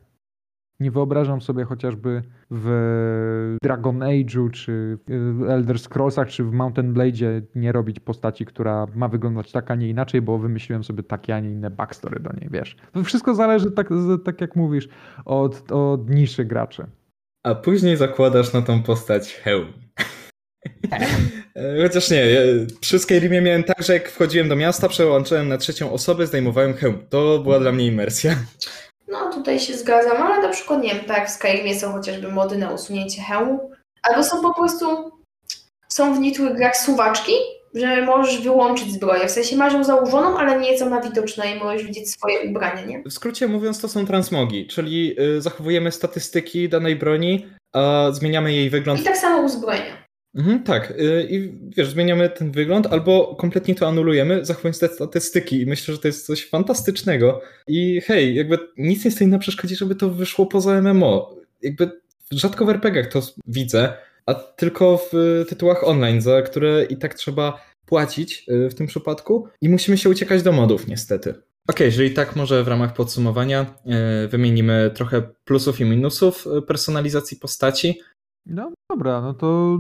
Nie wyobrażam sobie chociażby w Dragon Age'u, czy w Elder Scrollsach, czy w Mountain Blade'zie nie robić postaci, która ma wyglądać tak, a nie inaczej, bo wymyśliłem sobie takie, a nie inne backstory do niej, wiesz. To wszystko zależy, tak, tak jak mówisz, od, od niszy graczy. A później zakładasz na tą postać hełm. Chociaż nie, przy Skyrimie miałem tak, że jak wchodziłem do miasta, przełączyłem na trzecią osobę, zdejmowałem hełm. To była dla mnie imersja. No tutaj się zgadzam, ale na przykład nie wiem, tak jak w Skyrimie są chociażby mody na usunięcie hełmu, albo są po prostu, są w niektórych grach suwaczki, że możesz wyłączyć zbroję, w sensie masz ją założoną, ale nie jest ona widoczna i możesz widzieć swoje ubrania, nie? W skrócie mówiąc to są transmogi, czyli y, zachowujemy statystyki danej broni, a zmieniamy jej wygląd. I tak samo uzbrojenia. Mhm, tak, y, i wiesz, zmieniamy ten wygląd, albo kompletnie to anulujemy, zachowując te statystyki i myślę, że to jest coś fantastycznego. I hej, jakby nic nie stoi na przeszkodzie, żeby to wyszło poza MMO. Jakby rzadko w RPGach to widzę, a tylko w tytułach online, za które i tak trzeba płacić y, w tym przypadku i musimy się uciekać do modów niestety. Okay, jeżeli tak może w ramach podsumowania y, wymienimy trochę plusów i minusów personalizacji postaci. No dobra, no to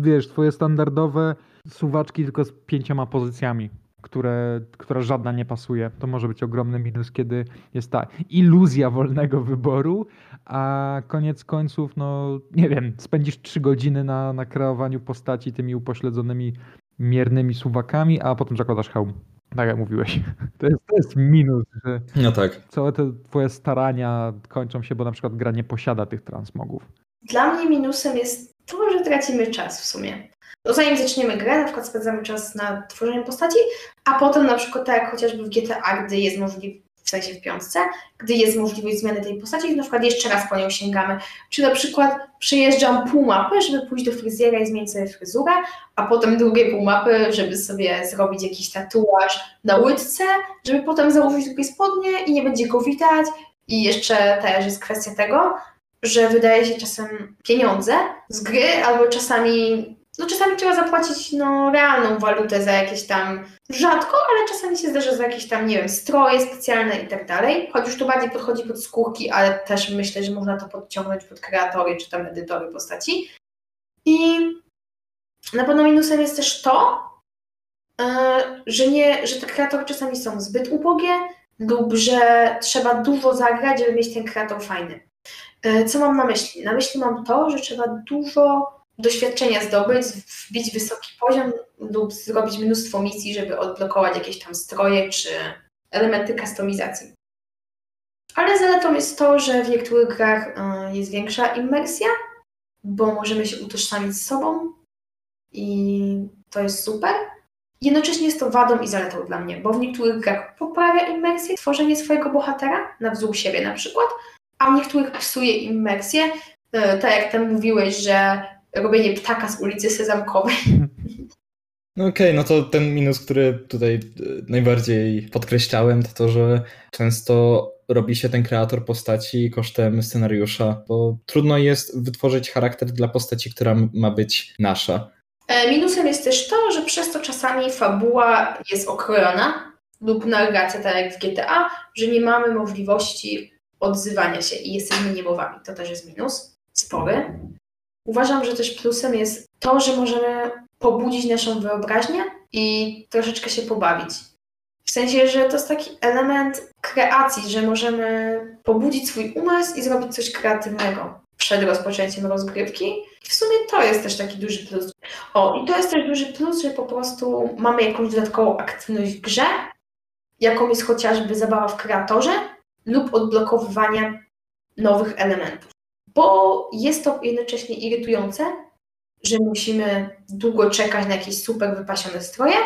wiesz, twoje standardowe suwaczki tylko z pięcioma pozycjami, które, która żadna nie pasuje. To może być ogromny minus, kiedy jest ta iluzja wolnego wyboru, a koniec końców, no nie wiem, spędzisz trzy godziny na, na kreowaniu postaci tymi upośledzonymi miernymi suwakami, a potem zakładasz hełm. Tak jak mówiłeś. To jest, to jest minus, że no tak. całe te twoje starania kończą się, bo na przykład gra nie posiada tych transmogów. Dla mnie minusem jest to, że tracimy czas w sumie. No, zanim zaczniemy grę, na przykład spędzamy czas na tworzeniu postaci, a potem na przykład tak jak chociażby w GTA, gdy jest możliwe, w sensie w piątce, gdy jest możliwość zmiany tej postaci, na przykład jeszcze raz po nią sięgamy. Czy na przykład przejeżdżam pół mapy, żeby pójść do fryzjera i zmienić sobie fryzurę, a potem drugie pół mapy, żeby sobie zrobić jakiś tatuaż na łydce, żeby potem założyć drugie spodnie i nie będzie go widać. I jeszcze też jest kwestia tego, że wydaje się czasem pieniądze z gry, albo czasami, no czasami trzeba zapłacić no, realną walutę za jakieś tam, rzadko, ale czasami się zdarza za jakieś tam, nie wiem, stroje specjalne i tak dalej. Choć już to bardziej podchodzi pod skórki, ale też myślę, że można to podciągnąć pod kreatory czy tam edytory postaci. I na pewno minusem jest też to, e, że, nie, że te kreatory czasami są zbyt ubogie lub że trzeba dużo zagrać, żeby mieć ten kreator fajny. E, co mam na myśli? Na myśli mam to, że trzeba dużo doświadczenia zdobyć, wbić wysoki poziom lub zrobić mnóstwo misji, żeby odblokować jakieś tam stroje czy elementy kustomizacji. Ale zaletą jest to, że w niektórych grach e, jest większa immersja, bo możemy się utożsamić z sobą i to jest super. Jednocześnie jest to wadą i zaletą dla mnie, bo w niektórych grach poprawia immersję, tworzenie swojego bohatera, na wzór siebie na przykład, a niektórych psuje immersję, e, tak jak tam mówiłeś, że robienie ptaka z ulicy Sezamkowej. No okej, okay, no to ten minus, który tutaj e, najbardziej podkreślałem, to to, że często robi się ten kreator postaci kosztem scenariusza, bo trudno jest wytworzyć charakter dla postaci, która ma być nasza. E, minusem jest też to, że przez to czasami fabuła jest okrojona lub narracja, tak jak w GTA, że nie mamy możliwości odzywania się i jesteśmy niemowami. To też jest minus, spory. Uważam, że też plusem jest to, że możemy pobudzić naszą wyobraźnię i troszeczkę się pobawić. W sensie, że to jest taki element kreacji, że możemy pobudzić swój umysł i zrobić coś kreatywnego przed rozpoczęciem rozgrywki. W sumie to jest też taki duży plus. O, i to jest też duży plus, że po prostu mamy jakąś dodatkową aktywność w grze, jaką jest chociażby zabawa w kreatorze, lub odblokowywania nowych elementów. Bo jest to jednocześnie irytujące, że musimy długo czekać na jakieś super wypasione stroje,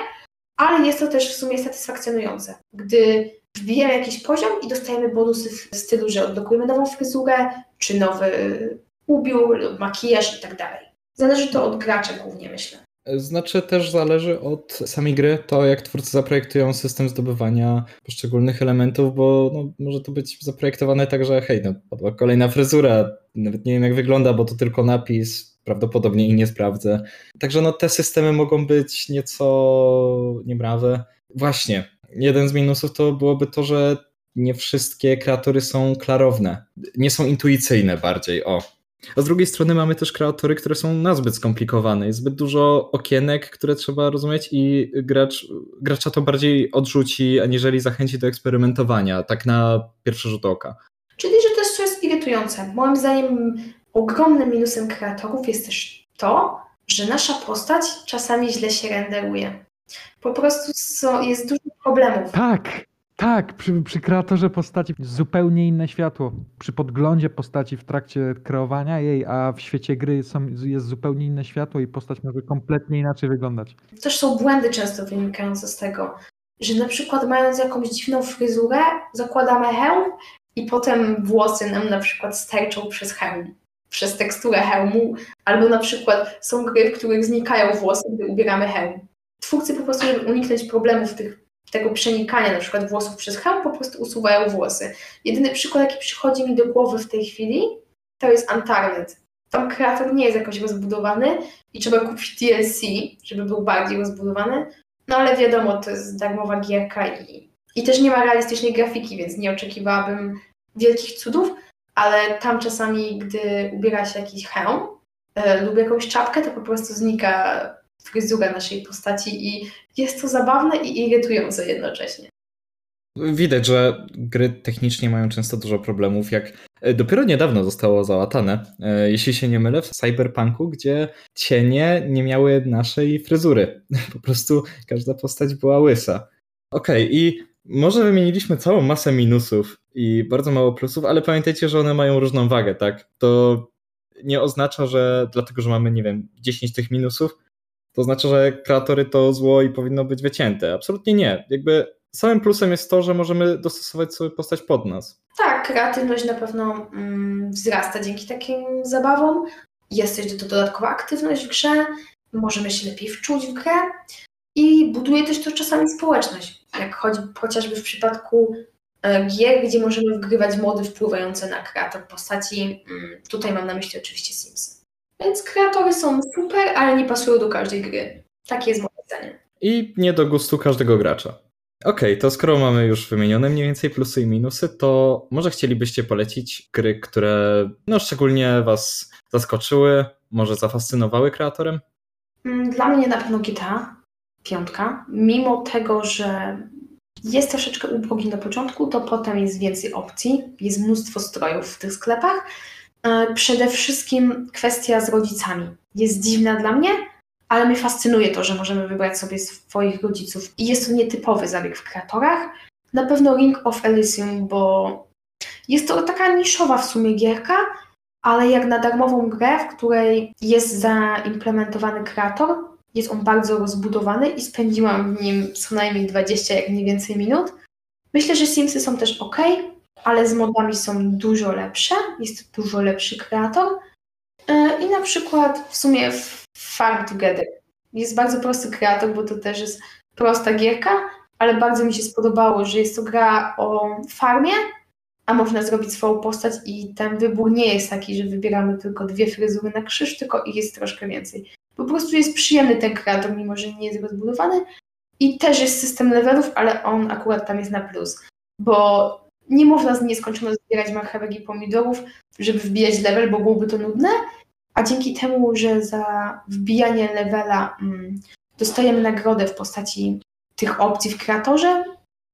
ale jest to też w sumie satysfakcjonujące, gdy wbijemy jakiś poziom i dostajemy bonusy w stylu, że odblokujemy nową fryzurę, czy nowy ubiór, makijaż i tak dalej. Zależy to od gracza głównie, myślę. Znaczy też zależy od samej gry, to jak twórcy zaprojektują system zdobywania poszczególnych elementów, bo no, może to być zaprojektowane tak, że hej, no, padła kolejna fryzura, nawet nie wiem jak wygląda, bo to tylko napis, prawdopodobnie i nie sprawdzę. Także no, te systemy mogą być nieco niebrawe. Właśnie, jeden z minusów to byłoby to, że nie wszystkie kreatury są klarowne, nie są intuicyjne bardziej, o, a z drugiej strony mamy też kreatory, które są nazbyt skomplikowane. Jest zbyt dużo okienek, które trzeba rozumieć i gracz, gracza to bardziej odrzuci, aniżeli zachęci do eksperymentowania, tak na pierwszy rzut oka. Czyli, że to jest coś irytujące. Moim zdaniem ogromnym minusem kreatorów jest też to, że nasza postać czasami źle się renderuje. Po prostu jest dużo problemów. Tak, tak, przy, przy kreatorze postaci zupełnie inne światło. Przy podglądzie postaci w trakcie kreowania jej, a w świecie gry są, jest zupełnie inne światło i postać może kompletnie inaczej wyglądać. Też są błędy często wynikające z tego, że na przykład mając jakąś dziwną fryzurę, zakładamy hełm i potem włosy nam na przykład sterczą przez hełm. przez teksturę hełmu, albo na przykład są gry, w których znikają włosy, gdy ubieramy hełm. Twórcy po prostu, żeby uniknąć problemów tych, tego przenikania na przykład włosów przez hełm, po prostu usuwają włosy. Jedyny przykład, jaki przychodzi mi do głowy w tej chwili, to jest Unturned. Tam kreator nie jest jakoś rozbudowany i trzeba kupić DLC, żeby był bardziej rozbudowany, no ale wiadomo, to jest darmowa gierka i, i też nie ma realistycznej grafiki, więc nie oczekiwałabym wielkich cudów, ale tam czasami, gdy ubiera się jakiś hełm e, lub jakąś czapkę, to po prostu znika fryzura naszej postaci i jest to zabawne i irytujące jednocześnie. Widać, że gry technicznie mają często dużo problemów, jak e, dopiero niedawno zostało załatane, e, jeśli się nie mylę, w Cyberpunku, gdzie cienie nie miały naszej fryzury. Po prostu każda postać była łysa. Okej, okay, i może wymieniliśmy całą masę minusów i bardzo mało plusów, ale pamiętajcie, że one mają różną wagę, tak? To nie oznacza, że dlatego, że mamy, nie wiem, 10 tych minusów, to oznacza, że kreatory to zło i powinno być wycięte. Absolutnie nie. Jakby samym plusem jest to, że możemy dostosować sobie postać pod nas. Tak, kreatywność na pewno mm, wzrasta dzięki takim zabawom. Jest też to dodatkowa aktywność w grze, możemy się lepiej wczuć w grę i buduje też to czasami społeczność. Jak chodzi chociażby w przypadku e, gier, gdzie możemy wgrywać mody wpływające na kreator postaci. Mm, tutaj mam na myśli oczywiście Sims. Więc kreatory są super, ale nie pasują do każdej gry. Takie jest moje zdanie. I nie do gustu każdego gracza. Okej, okay, to skoro mamy już wymienione mniej więcej plusy i minusy, to może chcielibyście polecić gry, które no, szczególnie Was zaskoczyły, może zafascynowały kreatorem? Mm, dla mnie na pewno GTA, piątka. Mimo tego, że jest troszeczkę ubogi na początku, to potem jest więcej opcji, jest mnóstwo strojów w tych sklepach. E, przede wszystkim kwestia z rodzicami jest dziwna dla mnie, ale mnie fascynuje to, że możemy wybrać sobie swoich rodziców i jest to nietypowy zabieg w kreatorach. Na pewno Ring of Elysium, bo jest to taka niszowa w sumie gierka, ale jak na darmową grę, w której jest zaimplementowany kreator, jest on bardzo rozbudowany i spędziłam w nim co najmniej 20, jak nie więcej minut. Myślę, że Simsy są też ok, ale z modami są dużo lepsze, jest dużo lepszy kreator. E, I na przykład w sumie Farm Together. Jest bardzo prosty kreator, bo to też jest prosta gierka, ale bardzo mi się spodobało, że jest to gra o farmie, a można zrobić swoją postać i ten wybór nie jest taki, że wybieramy tylko dwie fryzury na krzyż, tylko ich jest troszkę więcej. Po prostu jest przyjemny ten kreator, mimo że nie jest rozbudowany i też jest system levelów, ale on akurat tam jest na plus, bo nie można z nieskończono zbierać marchewek i pomidorów, żeby wbijać level, bo byłoby to nudne, a dzięki temu, że za wbijanie levela mm, dostajemy nagrodę w postaci tych opcji w kreatorze,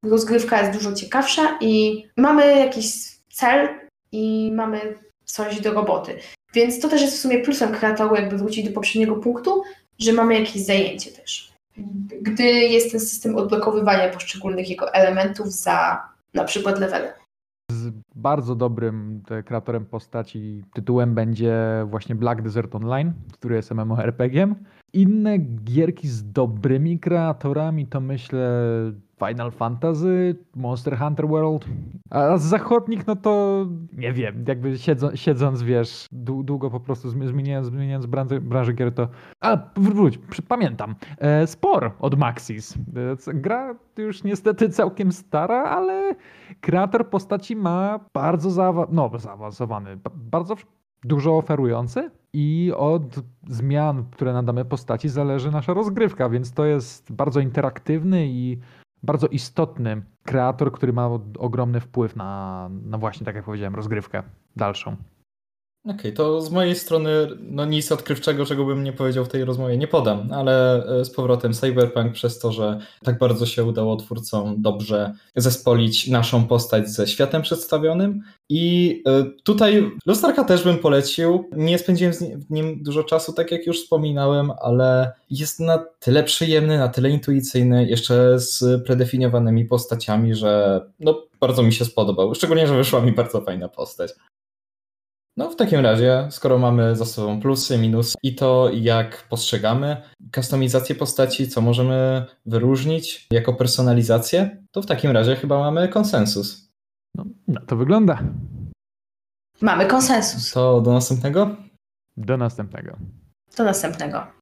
rozgrywka jest dużo ciekawsza i mamy jakiś cel i mamy coś do roboty. Więc to też jest w sumie plusem kreatoru, jakby wrócić do poprzedniego punktu, że mamy jakieś zajęcie też. Gdy jest ten system odblokowywania poszczególnych jego elementów za na przykład levele bardzo dobrym kreatorem postaci tytułem będzie właśnie Black Desert Online, który jest MMORPG. Inne gierki z dobrymi kreatorami to myślę Final Fantasy, Monster Hunter World. A z zachodnich, no to nie wiem, jakby siedzą, siedząc, wiesz, długo po prostu zmieniając, zmieniając branży, branży gier, to. A, wróć, pamiętam. E, Spor od Maxis. E, gra już niestety całkiem stara, ale kreator postaci ma bardzo zaawa no, zaawansowany, bardzo dużo oferujący i od zmian, które nadamy postaci, zależy nasza rozgrywka, więc to jest bardzo interaktywny i bardzo istotny kreator, który ma ogromny wpływ na, na właśnie, tak jak powiedziałem, rozgrywkę dalszą. Okej, okay, to z mojej strony no nic odkrywczego, czego bym nie powiedział w tej rozmowie, nie podam, ale e, z powrotem Cyberpunk przez to, że tak bardzo się udało twórcom dobrze zespolić naszą postać ze światem przedstawionym i e, tutaj Lusterka też bym polecił. Nie spędziłem w nim dużo czasu, tak jak już wspominałem, ale jest na tyle przyjemny, na tyle intuicyjny, jeszcze z predefiniowanymi postaciami, że no bardzo mi się spodobał. Szczególnie, że wyszła mi bardzo fajna postać. No w takim razie, skoro mamy za sobą plusy, minusy i to jak postrzegamy kustomizację postaci, co możemy wyróżnić jako personalizację, to w takim razie chyba mamy konsensus. No, na to wygląda. Mamy konsensus. To do następnego? Do następnego. Do następnego.